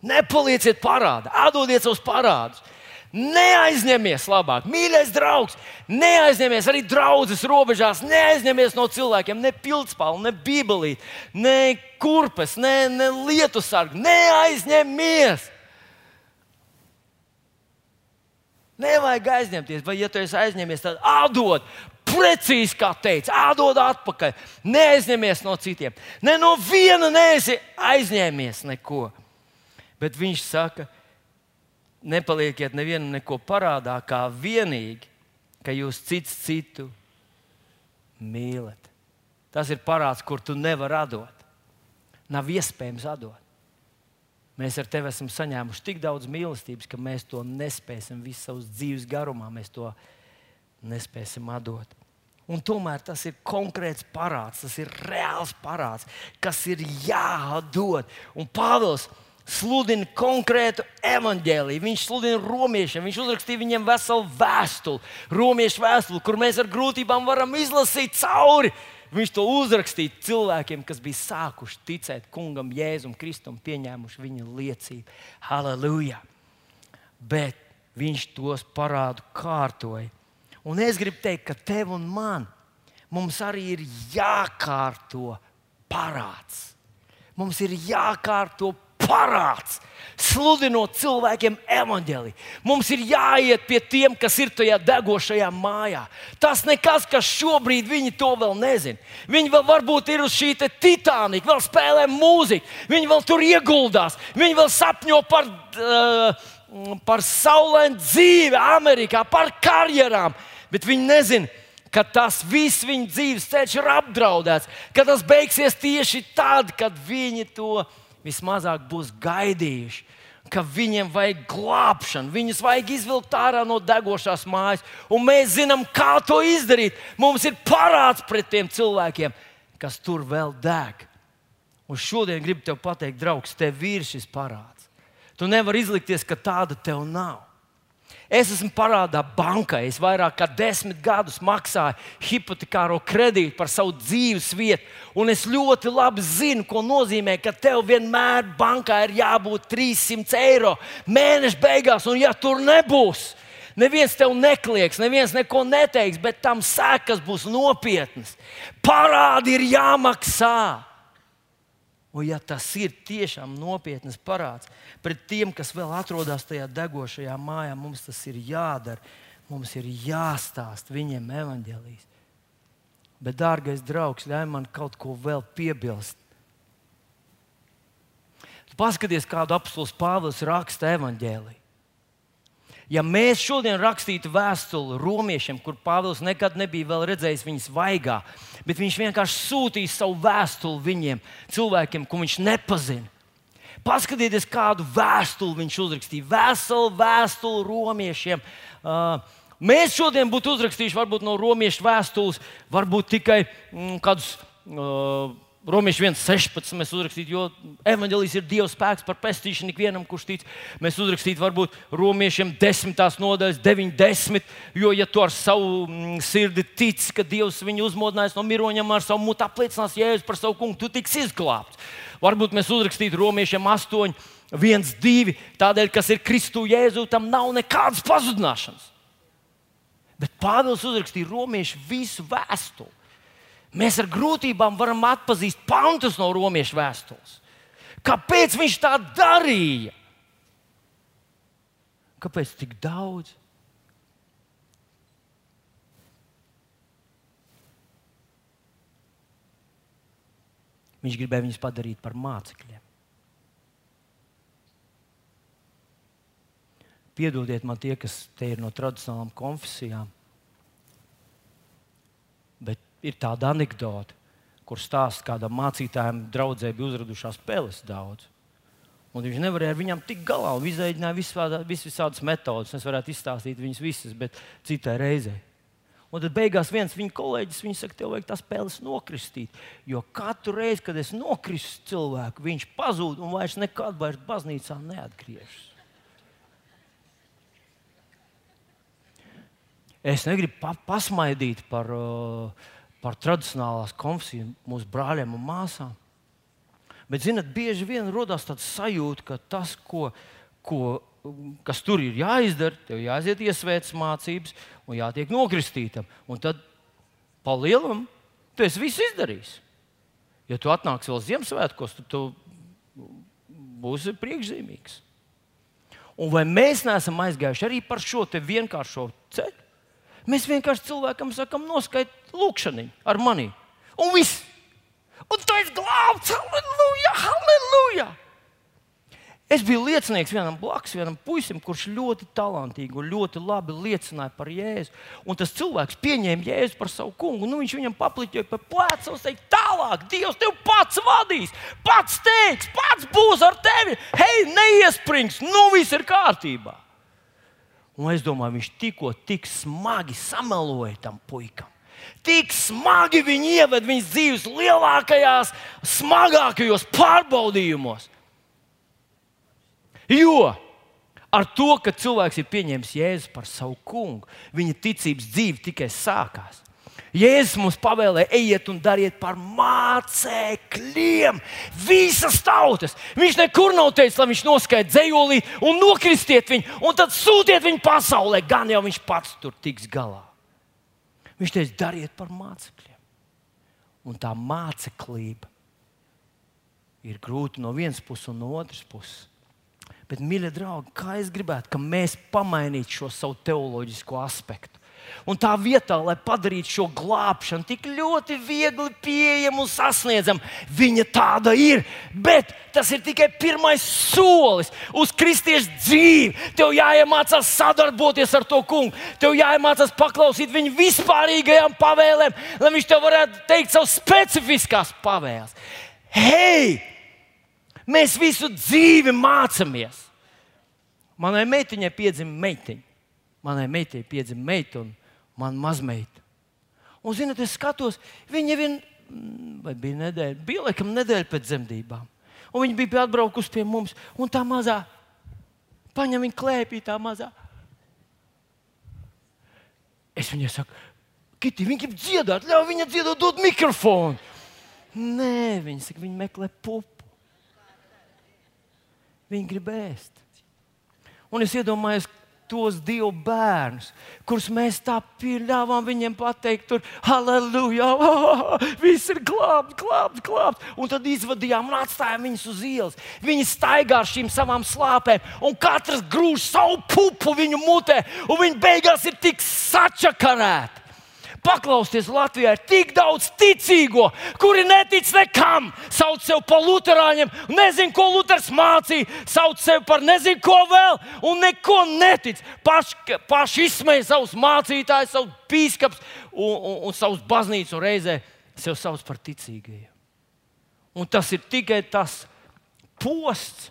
S2: Nepalieciet parādā, atdodiet savus parādus. Neaizņemies labāk, mīļais draugs, neaizņemies arī draudzes robežās, neaizņemies no cilvēkiem ne pildspālu, ne bībelīti, ne kurpes, ne, ne lietu sargu. Neaizņemies! Nevajag aizņemties, vai ja tu esi aizņēmies, tad atdod precīzi kā teica, atdod atpakaļ. Neaizņemies no citiem. Ne no viena neesi aizņēmies neko. Bet viņš saka, nepalieciet nevienam neko parādā, kā vienīgi, ka jūs cits citu mīlat. Tas ir parāds, kur tu nevari atdot. Nav iespējams atdot. Mēs ar tevi esam saņēmuši tik daudz mīlestības, ka mēs to nespēsim visu savas dzīves garumā. Mēs to nespēsim atdot. Un tomēr tas ir konkrēts parāds, tas ir reāls parāds, kas ir jādod. Un Pāvils sludina konkrētu evaņģēlīju. Viņš sludina romiešiem, viņš uzrakstīja viņiem veselu vēstuli, romiešu vēstuli, kur mēs ar grūtībām varam izlasīt cauri. Viņš to uzrakstīja cilvēkiem, kas bija sākuši ticēt kungam, Jēzum, Kristum, pieņēmuši viņa liecību. Halleluja! Bet viņš tos parādu kārtoja Un es gribu teikt, ka tev un man mums arī ir jākārto parāds. Mums ir jākārto parāds, sludinot cilvēkiem evaņģēlī. Mums ir jāiet pie tiem, kas ir tajā degošajā mājā. Tas nekas, kas šobrīd viņi to vēl nezina. Viņi vēl varbūt ir uz šī Titanika, vēl spēlē mūziku, viņi vēl tur ieguldās, viņi vēl sapņo par, uh, par saulēnu dzīvi Amerikā, par karjerām bet viņi nezina, ka tas viss viņa dzīves ceļš ir apdraudēts, ka tas beigsies tieši tad, kad viņi to vismazāk būs gaidījuši. Ka viņiem vajag glābšanu, viņus vajag izvilkt ārā no degošās mājas, un mēs zinām, kā to izdarīt. Mums ir parāds pret tiem cilvēkiem, kas tur vēl deg. Un šodien gribu te pateikt, draugs, tev ir šis parāds. Tu nevari izlikties, ka tāda tev nav. Es esmu parādā bankai. Es vairāk kā desmit gadus maksāju hipotekāro kredītu par savu dzīves vietu. Un es ļoti labi zinu, ko nozīmē, ka tev vienmēr bankā ir jābūt 300 eiro mēneša beigās. Un ja tur nebūs, neviens tev neklieks, neviens neko neteiks, bet tam sekas būs nopietnas. Parādi ir jāmaksā. Un, ja tas ir tiešām nopietns parāds pret tiem, kas vēl atrodas tajā degošajā mājā, mums tas ir jādara. Mums ir jāstāsta viņiem evaņģēlijas. Bet, dārgais draugs, ļauj man kaut ko vēl piebilst. Paskaties, kādu apelsīnu Pāvils raksta evaņģēlī. Ja mēs šodien rakstītu vēstuli romiešiem, kur Pāvils nekad nebija redzējis viņas vaigā, bet viņš vienkārši sūtīja savu vēstuli viņiem, cilvēkiem, ko viņš nepazina. Paskatieties, kādu vēstuli viņš uzrakstīja. Veselu vēstuli romiešiem. Uh, mēs šodien būtu uzrakstījuši varbūt no romiešu vēstules, varbūt tikai mm, kādus. Uh, Romieši 1,16 mēs uzrakstītu, jo evanģēlijas ir Dieva spēks par pestīšanu ikvienam, kurš tic. Mēs uzrakstītu, varbūt romiešiem 10. nodaļas, 90. Jo, ja tu ar savu mm, sirdi tici, ka Dievs viņu uzmodinājis no miroņiem, ar savu mutu apliecinās jēzus par savu kungu, tu tiks izglābts. Varbūt mēs uzrakstītu romiešiem 8, 1, 2. Tādēļ, kas ir Kristu Jēzu, tam nav nekādas pazudināšanas. Bet Pāvils uzrakstīja romiešu visu vēstuli. Mēs ar grūtībām varam atpazīt pantus no romiešu vēstules. Kāpēc viņš tā darīja? Kāpēc tik daudz? Viņš gribēja viņus padarīt par mācekļiem. Piedodiet man tie, kas te ir no tradicionālām konfesijām. Ir tāda anekdote, kur stāsta, kādam mācītājam draudzē bija uzradušās peles daudz. Un viņš nevarēja ar viņiem tikt galā un izmēģināja visādas, visādas metodes. Es varētu izstāstīt viņas visas, bet citai reizei. Un tad beigās viens viņa kolēģis viņa saka, tev vajag tās spēles nokristīt. Jo katru reizi, kad es nokristu cilvēku, viņš pazūd un vairs nekad vairs baznīcā neatgriežas. Es negribu pa pasmaidīt par uh, par tradicionālās konfesijas mūsu brāļiem un māsām. Bet, zinot, bieži vien rodas tāds sajūta, ka tas, ko, ko, kas tur ir jāizdara, tev jāiziet iesvētas mācības un jātiek nokristītam. Un tad, pa lielam, tu esi visu izdarījis. Ja tu atnāksi vēl Ziemassvētkos, tad tu būsi priekšzīmīgs. Un vai mēs neesam aizgājuši arī par šo vienkāršo ceļu? Mēs vienkārši cilvēkam sakām, noskaidro lūkšanu ar mani. Un viss. Un tu esi glābts. Halleluja! Halleluja! Es biju liecinieks vienam blakus, vienam puisim, kurš ļoti talantīgi un ļoti labi liecināja par Jēzu. Un tas cilvēks pieņēma Jēzu par savu kungu. Nu, viņš viņam papliķoja pa plecu un teica, tālāk, Dievs tev pats vadīs, pats teiks, pats būs ar tevi. Hei, neiesprings, nu viss ir kārtībā. Un es domāju, viņš tikko tik smagi sameloja tam puikam. Tik smagi viņi ievada viņas dzīves lielākajās, smagākajos pārbaudījumos. Jo ar to, ka cilvēks ir pieņēmis Jēzu par savu kungu, viņa ticības dzīve tikai sākās. Jēzus mums pavēlēja, ejiet un dariet par mācekļiem visas tautas. Viņš nekur nav teicis, lai viņš noskaidro dzējolī un nokristiet viņu, un tad sūtiet viņu pasaulē. Gan jau viņš pats tur tiks galā. Viņš teica, dariet par mācekļiem. Un tā māceklība ir grūta no vienas puses un no otras puses. Bet, mīļie draugi, kā es gribētu, ka mēs pamainītu šo savu teoloģisko aspektu Un tā vietā, lai padarītu šo glābšanu tik ļoti viegli pieejamu un sasniedzamu, viņa tāda ir. Bet tas ir tikai pirmais solis uz kristiešu dzīvi. Tev jāiemācās sadarboties ar to kungu, tev jāiemācās paklausīt viņa vispārīgajām pavēlēm, lai viņš tev varētu teikt savas specifiskās pavēles. Hei! Mēs visu dzīvi mācāmies. Manai meitiņai piedzima meitiņa. Manai meitai piedzima meita, un man mazmeita. Un, zinot, es skatos, viņa vien, mm, vai bija nedēļa, bija laikam nedēļa pēc dzemdībām. Un viņa bija atbraukusi pie mums, un tā mazā, paņem viņa klēpī, tā mazā. Es viņai saku, Kiti, viņa grib dziedāt, ļauj viņai dziedāt, dod mikrofonu. Nē, viņa saka, viņa meklē pupu. Viņa grib ēst. Un es iedomājos, tos divu bērnus, kurus mēs tā pieļāvām viņiem pateikt, tur, halleluja, oh, [laughs] viss ir glābts, glābts, glābts. Un tad izvadījām un atstājām viņus uz ielas. Viņi staigā ar šīm savām slāpēm, un katrs grūž savu pupu viņu mutē, un viņi beigās ir tik sačakarēti. Paklausieties, Latvijā ir tik daudz ticīgo, kuri netic nekam, sauc sevi par luterāņiem, nezinu, ko Luters mācīja, sauc sevi par nezinu, ko vēl, un neko netic. Paši paš izsmeja savus mācītājus, savus biskups un, un, un savus baznīcas, un reizē sev sauc par ticīgajiem. Un tas ir tikai tas posts,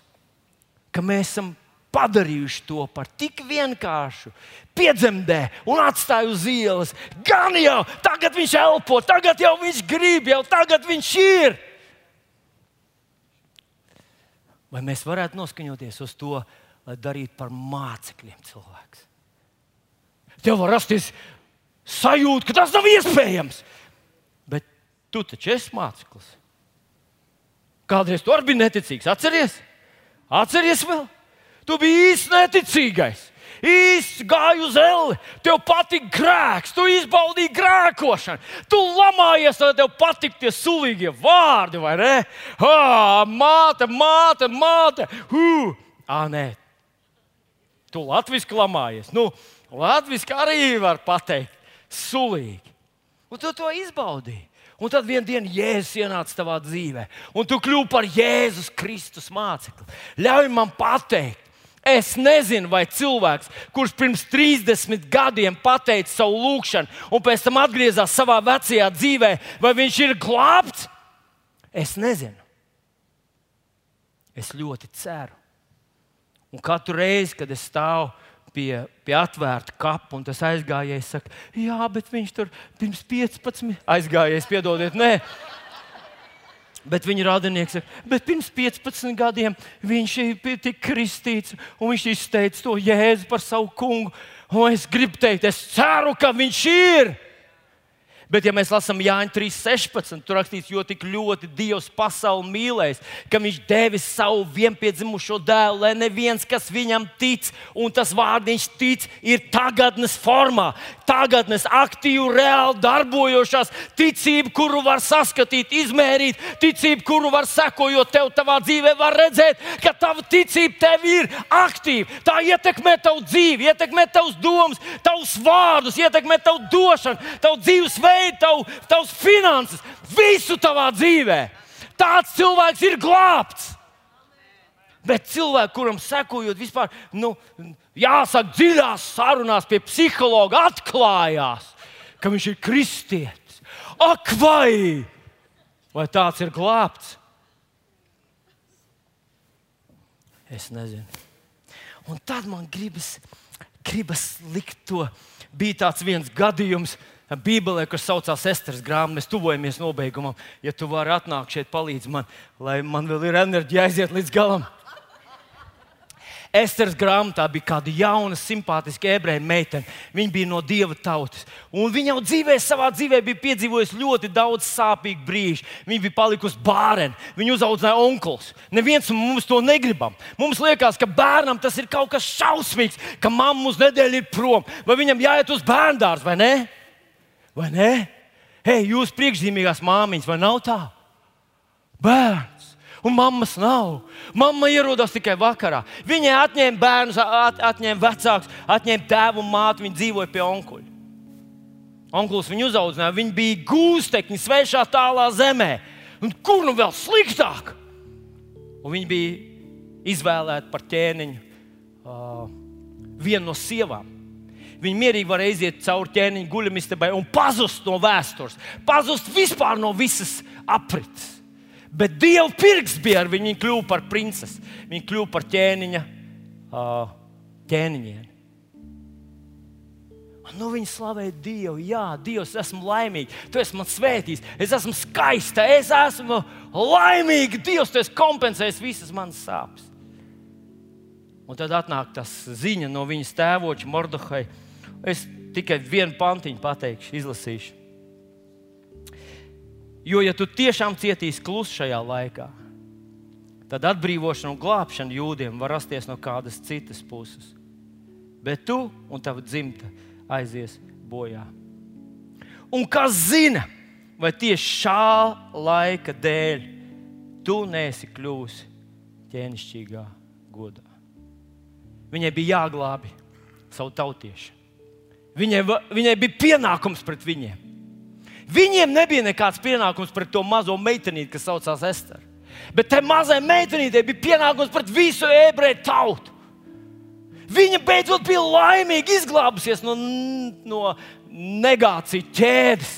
S2: ka mēs esam padarījuši to par tik vienkāršu, piedzemdē un atstāja uz ielas. Gan jau tagad viņš elpo, tagad jau viņš grib, jau tagad viņš ir. Vai mēs varētu noskaņoties uz to, lai darītu par mācekļiem cilvēks? Tev var rasties sajūta, ka tas nav iespējams. Bet tu taču esi māceklis. Kādreiz tu arī biji neticīgs. Atceries? Atceries vēl? Tu biji īsti neticīgais. Īsti gāji uz eli, tev patīk grēks, tu izbaudīji grēkošanu, tu lamājies, lai tev patīk tie sulīgie vārdi, vai ne? Ah, māte, māte, māte! Huh. Ah, nē, tu latviešu lamājies. Nu, latviešu arī var pateikt, sulīgi. Un tu to izbaudīji. Un tad vienā dienā Jēzus ienāca tavā dzīvē, un tu kļūsi par Jēzus Kristus mācekli. Ļauj man pateikt, Es nezinu, vai cilvēks, kurš pirms 30 gadiem pateica savu lūgšanu, un pēc tam atgriezās savā vecajā dzīvē, vai viņš ir glābts. Es nezinu. Es ļoti ceru. Un katru reizi, kad es stāvu pie, pie atvērta kapa, un tas aizgājējis saka, jā, bet viņš tur pirms 15 aizgājējis, piedodiet, nē. Bet viņa radinieks saka, bet pirms 15 gadiem viņš tika kristīts, un viņš izteica to jēzu par savu kungu. Un es gribu teikt, es ceru, ka viņš ir. Bet, ja mēs lasām Jāņa 3.16, tur rakstīts, jo tik ļoti Dievs pasauli mīlēs, ka Viņš devis savu vienpiedzimušo dēlu, lai neviens, kas viņam tic, un tas vārdiņš tic, ir tagadnes formā, tagadnes aktīvi, reāli darbojošās ticība, kuru var saskatīt, izmērīt, ticība, kuru var sekojot tev, tavā dzīvē, var redzēt, ka tava ticība tev ir aktīva. Tā ietekmē tavu dzīvi, ietekmē tavus domas, tavus vārdus, ietekmē tavu došanu, tavu dzīvesveidu veidu, tavu, tavs finanses, visu tavā dzīvē. Tāds cilvēks ir glābts. Bet cilvēks, kuram sekojot, vispār, nu, jāsaka, dziļās sarunās pie psihologa, atklājās, ka viņš ir kristietis. Ak, vai, vai tāds ir glābts? Es nezinu. Un tad man gribas, gribas likt to. Bija tāds viens gadījums, kad Bībelē, kas saucās Esteras grāmata, mēs tuvojamies nobeigumam. Ja tu vari atnākt šeit, palīdz man, lai man vēl ir enerģija aiziet līdz galam. Esteras grāmatā bija kāda jauna, simpātiska ebreju meitene. Viņa bija no dieva tautas. Un viņa jau dzīvē, savā dzīvē bija piedzīvojusi ļoti daudz sāpīgu brīžu. Viņa bija palikusi bērna, viņa uzaugusi onkls. Neviens mums to negribam. Mums liekas, ka bērnam tas ir kaut kas šausmīgs, ka mamma uz nedēļu ir prom, vai viņam jāiet uz bērnu dārzu, vai ne? Vai ne? Hei, jūs priekšzīmīgās māmiņas, vai nav tā? Bērns. Un mammas nav. Mamma ierodas tikai vakarā. Viņai atņēma bērnus, at, atņēma vecākus, atņēma tēvu un māti. Viņa dzīvoja pie onkuļa. Onkulis viņu uzaudzināja. Viņi bija gūstekņi svešā tālā zemē. Un kur nu vēl sliktāk? Un viņi bija izvēlēti par ķēniņu uh, vienu no sievām. Viņi mierīgi var aiziet cauri ķēniņa guļamistabai un pazust no vēstures, pazust vispār no visas aprits. Bet Dieva pirks bija ar viņu. Viņa kļuva par princesi. Viņa kļuva par ķēniņa ķēniņiem. Nu, viņa slavēja Dievu. Jā, Dievs, esmu laimīga. Tu esi man svētījis. Es esmu skaista. Es esmu laimīga. Dievs, tu esi kompensējis visas manas sāpes. Un tad atnāk tas ziņa no viņas tēvoča Mordehai Es tikai vienu pantiņu pateikšu, izlasīšu. Jo, ja tu tiešām cietīsi klusu šajā laikā, tad atbrīvošana un glābšana jūdiem var rasties no kādas citas puses. Bet tu un tava dzimta aizies bojā. Un kas zina, vai tieši šā laika dēļ tu neesi kļuvusi ķēnišķīgā godā? Viņai bija jāglābi savu tautiešu. Viņai, viņai bija pienākums pret viņiem. Viņiem nebija nekāds pienākums pret to mazo meitenīti, kas saucās Ester. Bet tai mazai meitenītei bija pienākums pret visu ebreju tautu. Viņa beidzot bija laimīga, izglābusies no, no negācijas ķēdes.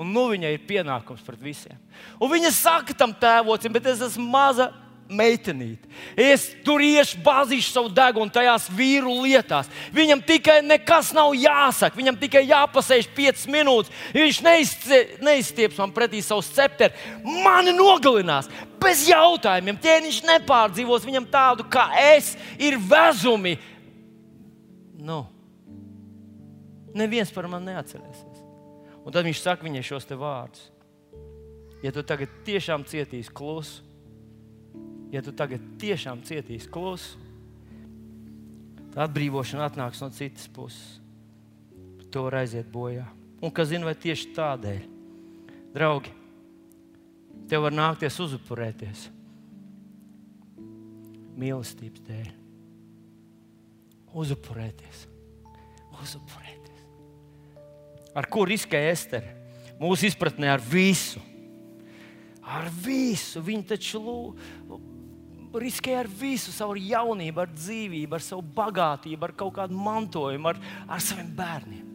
S2: Un nu viņai ir pienākums pret visiem. Un viņa saka tam tēvocim, bet es esmu maza meitenīti. Es tur iešu, bāzīšu savu degunu tajās vīru lietās. Viņam tikai nekas nav jāsaka, viņam tikai jāpasēž 5 minūtes. Viņš neizstieps man pretī savu scepteri, mani nogalinās. Bez jautājumiem, ķēniņš nepārdzīvos viņam tādu kā es, ir vezumi. Nu, neviens par mani neatcerēsies. Un tad viņš saka viņai šos vārdus. Ja tu tagad tiešām cietīsi klusu, ja tu tagad tiešām cietīsi klusu, tad atbrīvošana atnāks no citas puses. To var aiziet bojā. Un kas zina, vai tieši tādēļ, draugi, tev var nākties uzupurēties mīlestības dēļ. Uzupurēties, uzupurēties. Ar ko riskē Estere? Mūsu izpratnē ar visu. Ar visu. Viņa taču lūdz riskē ar visu savu jaunību, ar dzīvību, ar savu bagātību, ar kaut kādu mantojumu, ar, ar saviem bērniem.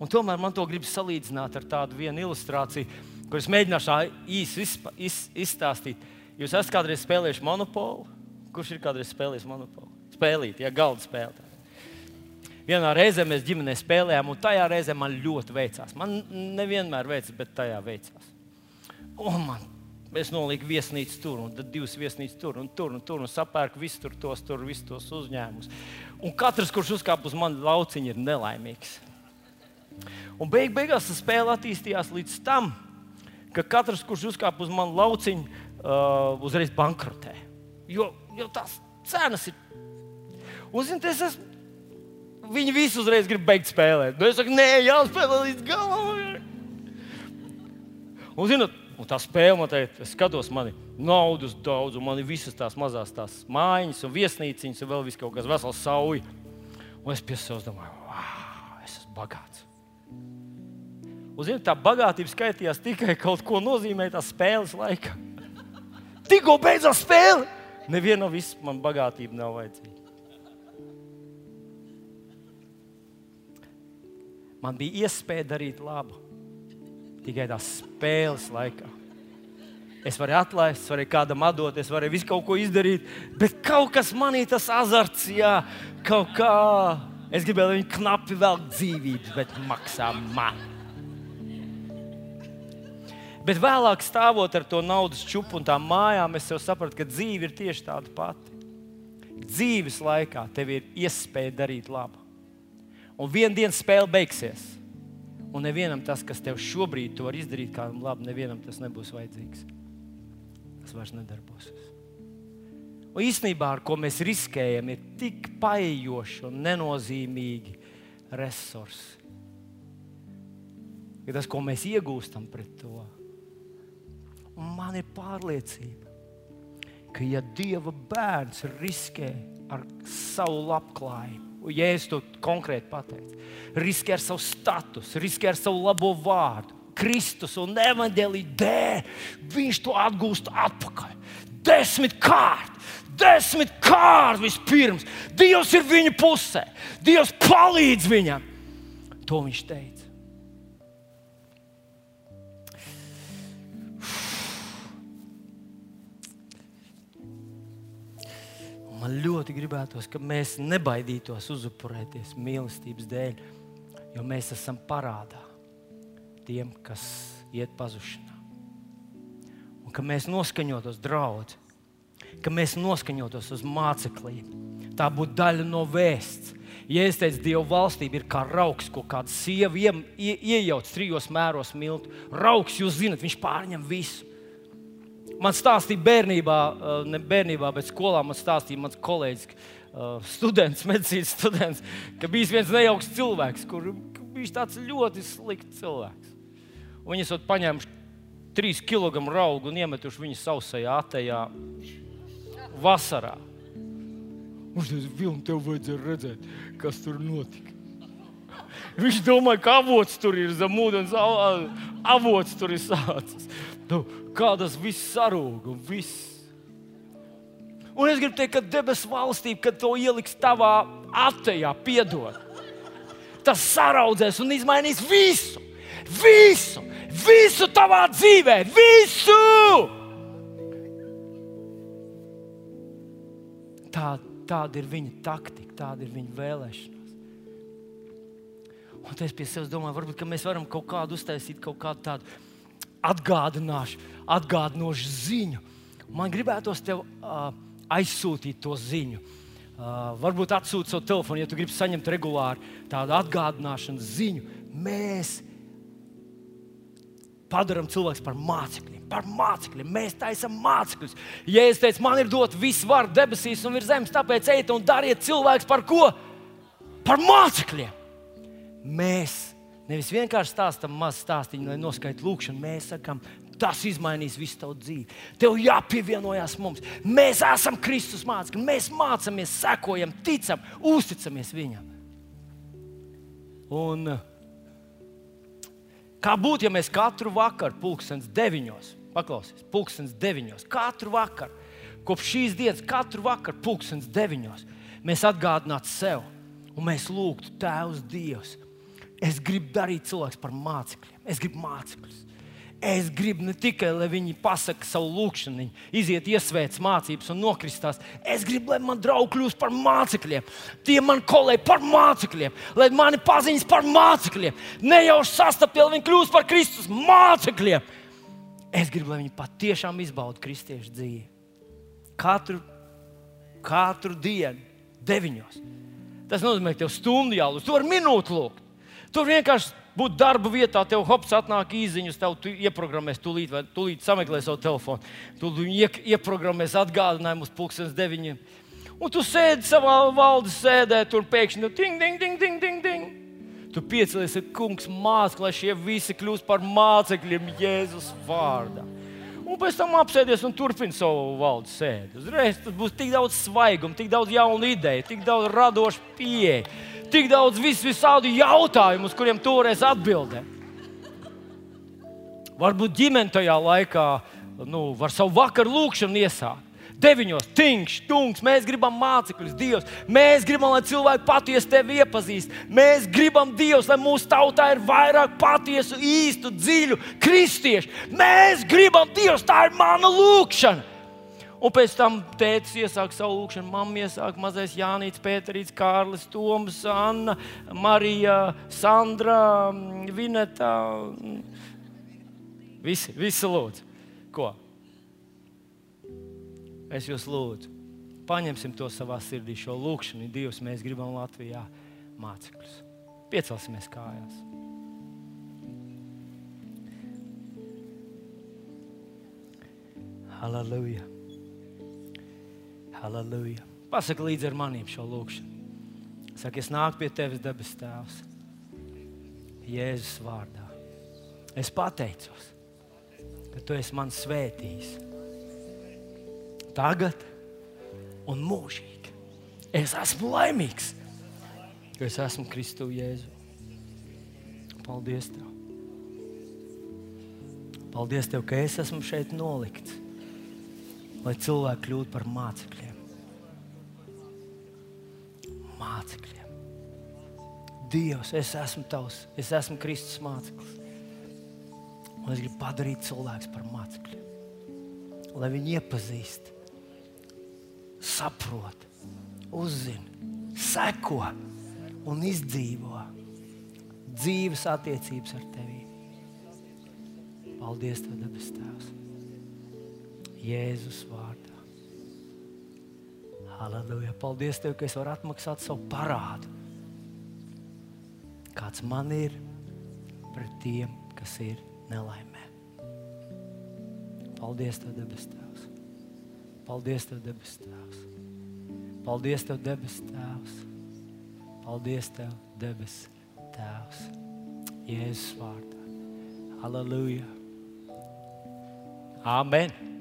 S2: Un tomēr man to gribas salīdzināt ar tādu vienu ilustrāciju, kuras mēģināšu īsi iz, izstāstīt. Jūs esat kādreiz spēlējuši monopolu? Kurš ir kādreiz spēlējis monopolu? Spēlīt, ja galda spēlē. Vienā reizē mēs ģimenē spēlējām, un tajā reizē man ļoti veicās. Man nevienmēr veicas, bet tajā veicās. Un man Es noliku viesnīcu tur, un tad divas viesnīcas tur, un tur, un tur, un sapērku visus tur, tos, tur, visus tos uzņēmumus. Un katrs, kurš uzkāpa uz mani lauciņu, ir nelaimīgs. Un beig beigās tā spēle attīstījās līdz tam, ka katrs, kurš uzkāpa uz mani lauciņu, uh, uzreiz bankrotē. Jo, jo tās cenas ir. Un, zin, es esmu, viņi visi uzreiz grib beigt spēlēt. Nu, es saku, nē, jāspēlē līdz galam. Un, zinot, Un tā spēle man teikt, es skatos, man ir naudas daudz, un man ir visas tās mazās tās mājiņas, un viesnīciņas, un vēl viss kaut kas vesels sauja. Un es pie sevis domāju, wow, es esmu bagāts. Un, zini, tā bagātība skaitījās tikai kaut ko nozīmē tā spēles laikā. Tikko beidzās spēle, neviena no visām man bagātība nav vajadzīga. Man bija iespēja darīt labu tikai tās spēles laikā. Es varu atlaist, varu kādam atdot, es varu visu kaut ko izdarīt, bet kaut kas manī tas azarts, jā, kaut kā. Es gribēju, lai viņi knapi vēl dzīvības, bet maksā man. Bet vēlāk, stāvot ar to naudas čupu un tām mājām, es sapratu, ka dzīve ir tieši tāda pati. Dzīves laikā tev ir iespēja darīt labu. Un vienā dienā spēle beigsies. Un nevienam tas, kas tev šobrīd var izdarīt, kā labi, nevienam tas nebūs vajadzīgs. Tas vairs nedarbosies. Un īstenībā, ar ko mēs riskējam, ir tik paejoši un nenozīmīgi resursi. Ja tas, ko mēs iegūstam pret to, un man ir pārliecība, ka ja Dieva bērns riskē ar savu labklājību, es to konkrēti pateicu, riskē ar savu statusu, riskē ar savu labo vārdu. Kristus un evanģēlīja dēļ, viņš to atgūst atpakaļ. Desmit kārt, desmit kārt vispirms. Dievs ir viņa pusē, Dievs palīdz viņam. To viņš teica. Man ļoti gribētos, ka mēs nebaidītos uzupurēties mīlestības dēļ, jo mēs esam parādā tiem, kas iet pazušanā. Un ka mēs noskaņotos draudz, ka mēs noskaņotos uz māceklību. Tā būtu daļa no vēsts. Ja es teicu, Dieva valstība ir kā rauks, ko kāda sieva ie, ie, iejauc trijos mēros miltu. Rauks, jūs zinat, viņš pārņem visu man stāstīja bērnībā, eh, ne bērnībā, bet skolā man stāstīja mans kolēģis, eh, students, [laughs] medicīnas students, ka bija viens nejauks cilvēks, kurš bija tāds ļoti slikts cilvēks. Un viņi esat paņēmuši trīs kg augu un iemetuši viņu sausajā atejā vasarā. Un es domāju, tev vajadzēja redzēt, kas tur notika. Viņš domāja, ka avots tur ir zem ūdens, avots tur ir sācis. Nu, kādas viss sarūk un viss. Un es gribu teikt, ka debesu valstība, kad to ieliks tavā atejā, piedod, tas saraudzēs un izmainīs visu, visu, visu tavā dzīvē, visu! Tā, tāda ir viņa taktika, tāda ir viņa vēlēšanās. Un es pie sevis domāju, varbūt mēs varam kaut kādu uztaisīt, kaut kādu tādu atgādinošu ziņu. Man gribētos tev uh, aizsūtīt to ziņu. Uh, varbūt atsūti savu telefonu, ja tu gribi saņemt regulāri tādu atgādināšanas ziņu. Mēs padarām cilvēkus par mācekļiem. Par mācekļiem. Mēs taisām mācekļus. Ja es teicu, man ir dot visu varu debesīs un virs zemes, tāpēc ejiet un dariet cilvēkus par ko? Par mācekļiem. Mēs nevis vienkārši stāstām mazu stāstīnu, lai noskaitītu lūkšanu. Mēs sakām, tas izmainīs visu tavu dzīvi. Tev jāpievienojas mums. Mēs esam Kristus mācekļi. Mēs mācāmies, sekojam, ticam, uzticamies Viņam. Un, kā būtu, ja mēs katru vakaru, pulkstenis deviņos, paklausīsimies, pulkstenis deviņos, katru vakaru, kopš šīs dienas, katru vakaru, pulkstenis deviņos, mēs atgādinātu sev un mēs lūgtu Tēvs Dievs. Es gribu darīt cilvēkus par mācekļiem. Es gribu mācekļus. Es gribu ne tikai, lai viņi pasakā savu lūgšanu, iziet, iesvētas mācības un nokristās. Es gribu, lai man draugi kļūst par mācekļiem, tie man kolēģi par mācekļiem, lai mani paziņas par mācekļiem. Ne jau sastapti, lai viņi kļūst par Kristus mācekļiem. Es gribu, lai viņi patiešām izbaudītu kristiešu dzīvi. Katru, katru dienu, deviņos. Tas nozīmē, ka tev stundu jālūdz, tu vari minūti lūgt. Tur vienkārši būt darba vietā, tev hops atnāk īsiņas, tev tu ieprogrammēs, tūlīt, vai tūlīt sameklē savu telefonu. Tu ieprogrammēs atgādinājumu uz pulkstenes deviņiem. Un tu sēdi savā valdes sēdē, tur pēkšņi nu, ding, ding, ding, ding, ding, ding. Tu piecelies, kungs, mācekļi, lai šie visi kļūst par mācekļiem Jēzus vārdā. Un pēc tam apsēties un turpināt savu valdes sēdi. Uzreiz tas būs tik daudz svaiguma, tik daudz jaunu ideju, tik daudz radošu pieeju tik daudz vis, visādi jautājumu, uz kuriem toreiz atbildēt. Varbūt ģimene tajā laikā nu, var savu vakaru lūkšanu iesākt. Deviņos, tingš, tunks, mēs gribam mācekļus, Dievs. Mēs gribam, lai cilvēki patiesi tevi iepazīst. Mēs gribam, Dievs, lai mūsu tautā ir vairāk patiesu, īstu, dziļu kristiešu. Mēs gribam, Dievs, tā ir mana lūkšana. Un pēc tam tēvs iesāka savu lūgšanu, mamma iesāka mazais Jānis, Pēterīts, Kārlis, Toms, Anna, Marija, Sandra, Vineta. Visi, visi lūdzu. Ko? Es jūs lūdzu, paņemsim to savā sirdī, šo lūgšanu. Dievs, mēs gribam Latvijā mācekļus. Piecelsimies kājās. Hallelujah! Halleluja. Pasaki līdzi ar maniem šo lūgšanu. Saka, es nāku pie tevis, debes Tēvs, Jēzus vārdā. Es pateicos, ka tu esi man svētījis. Tagad un mūžīgi. Es esmu laimīgs, ka es esmu Kristu Jēzu. Paldies Tev! Paldies Tev, ka es esmu šeit nolikts, lai cilvēki kļūtu par mācekļiem mācekļiem. Dievs, es esmu tavs, es esmu Kristus māceklis. Un es gribu padarīt cilvēkus par mācekļiem. Lai viņi iepazīst, saprot, uzzina, seko un izdzīvo dzīves attiecības ar tevi. Paldies, Tev, debes Tēvs! Jēzus vārdā. Aleluja. Paldies, Tev, ka es varu atmaksāt savu parādu. Kāds man ir pret tiem, kas ir nelaimē. Paldies, Tev, debes Tēvs. Paldies, Tev, debes Tēvs. Paldies, Tev, debes Tēvs. Paldies, Tev, debes Tēvs. Jēzus vārdā. Aleluja. Amen.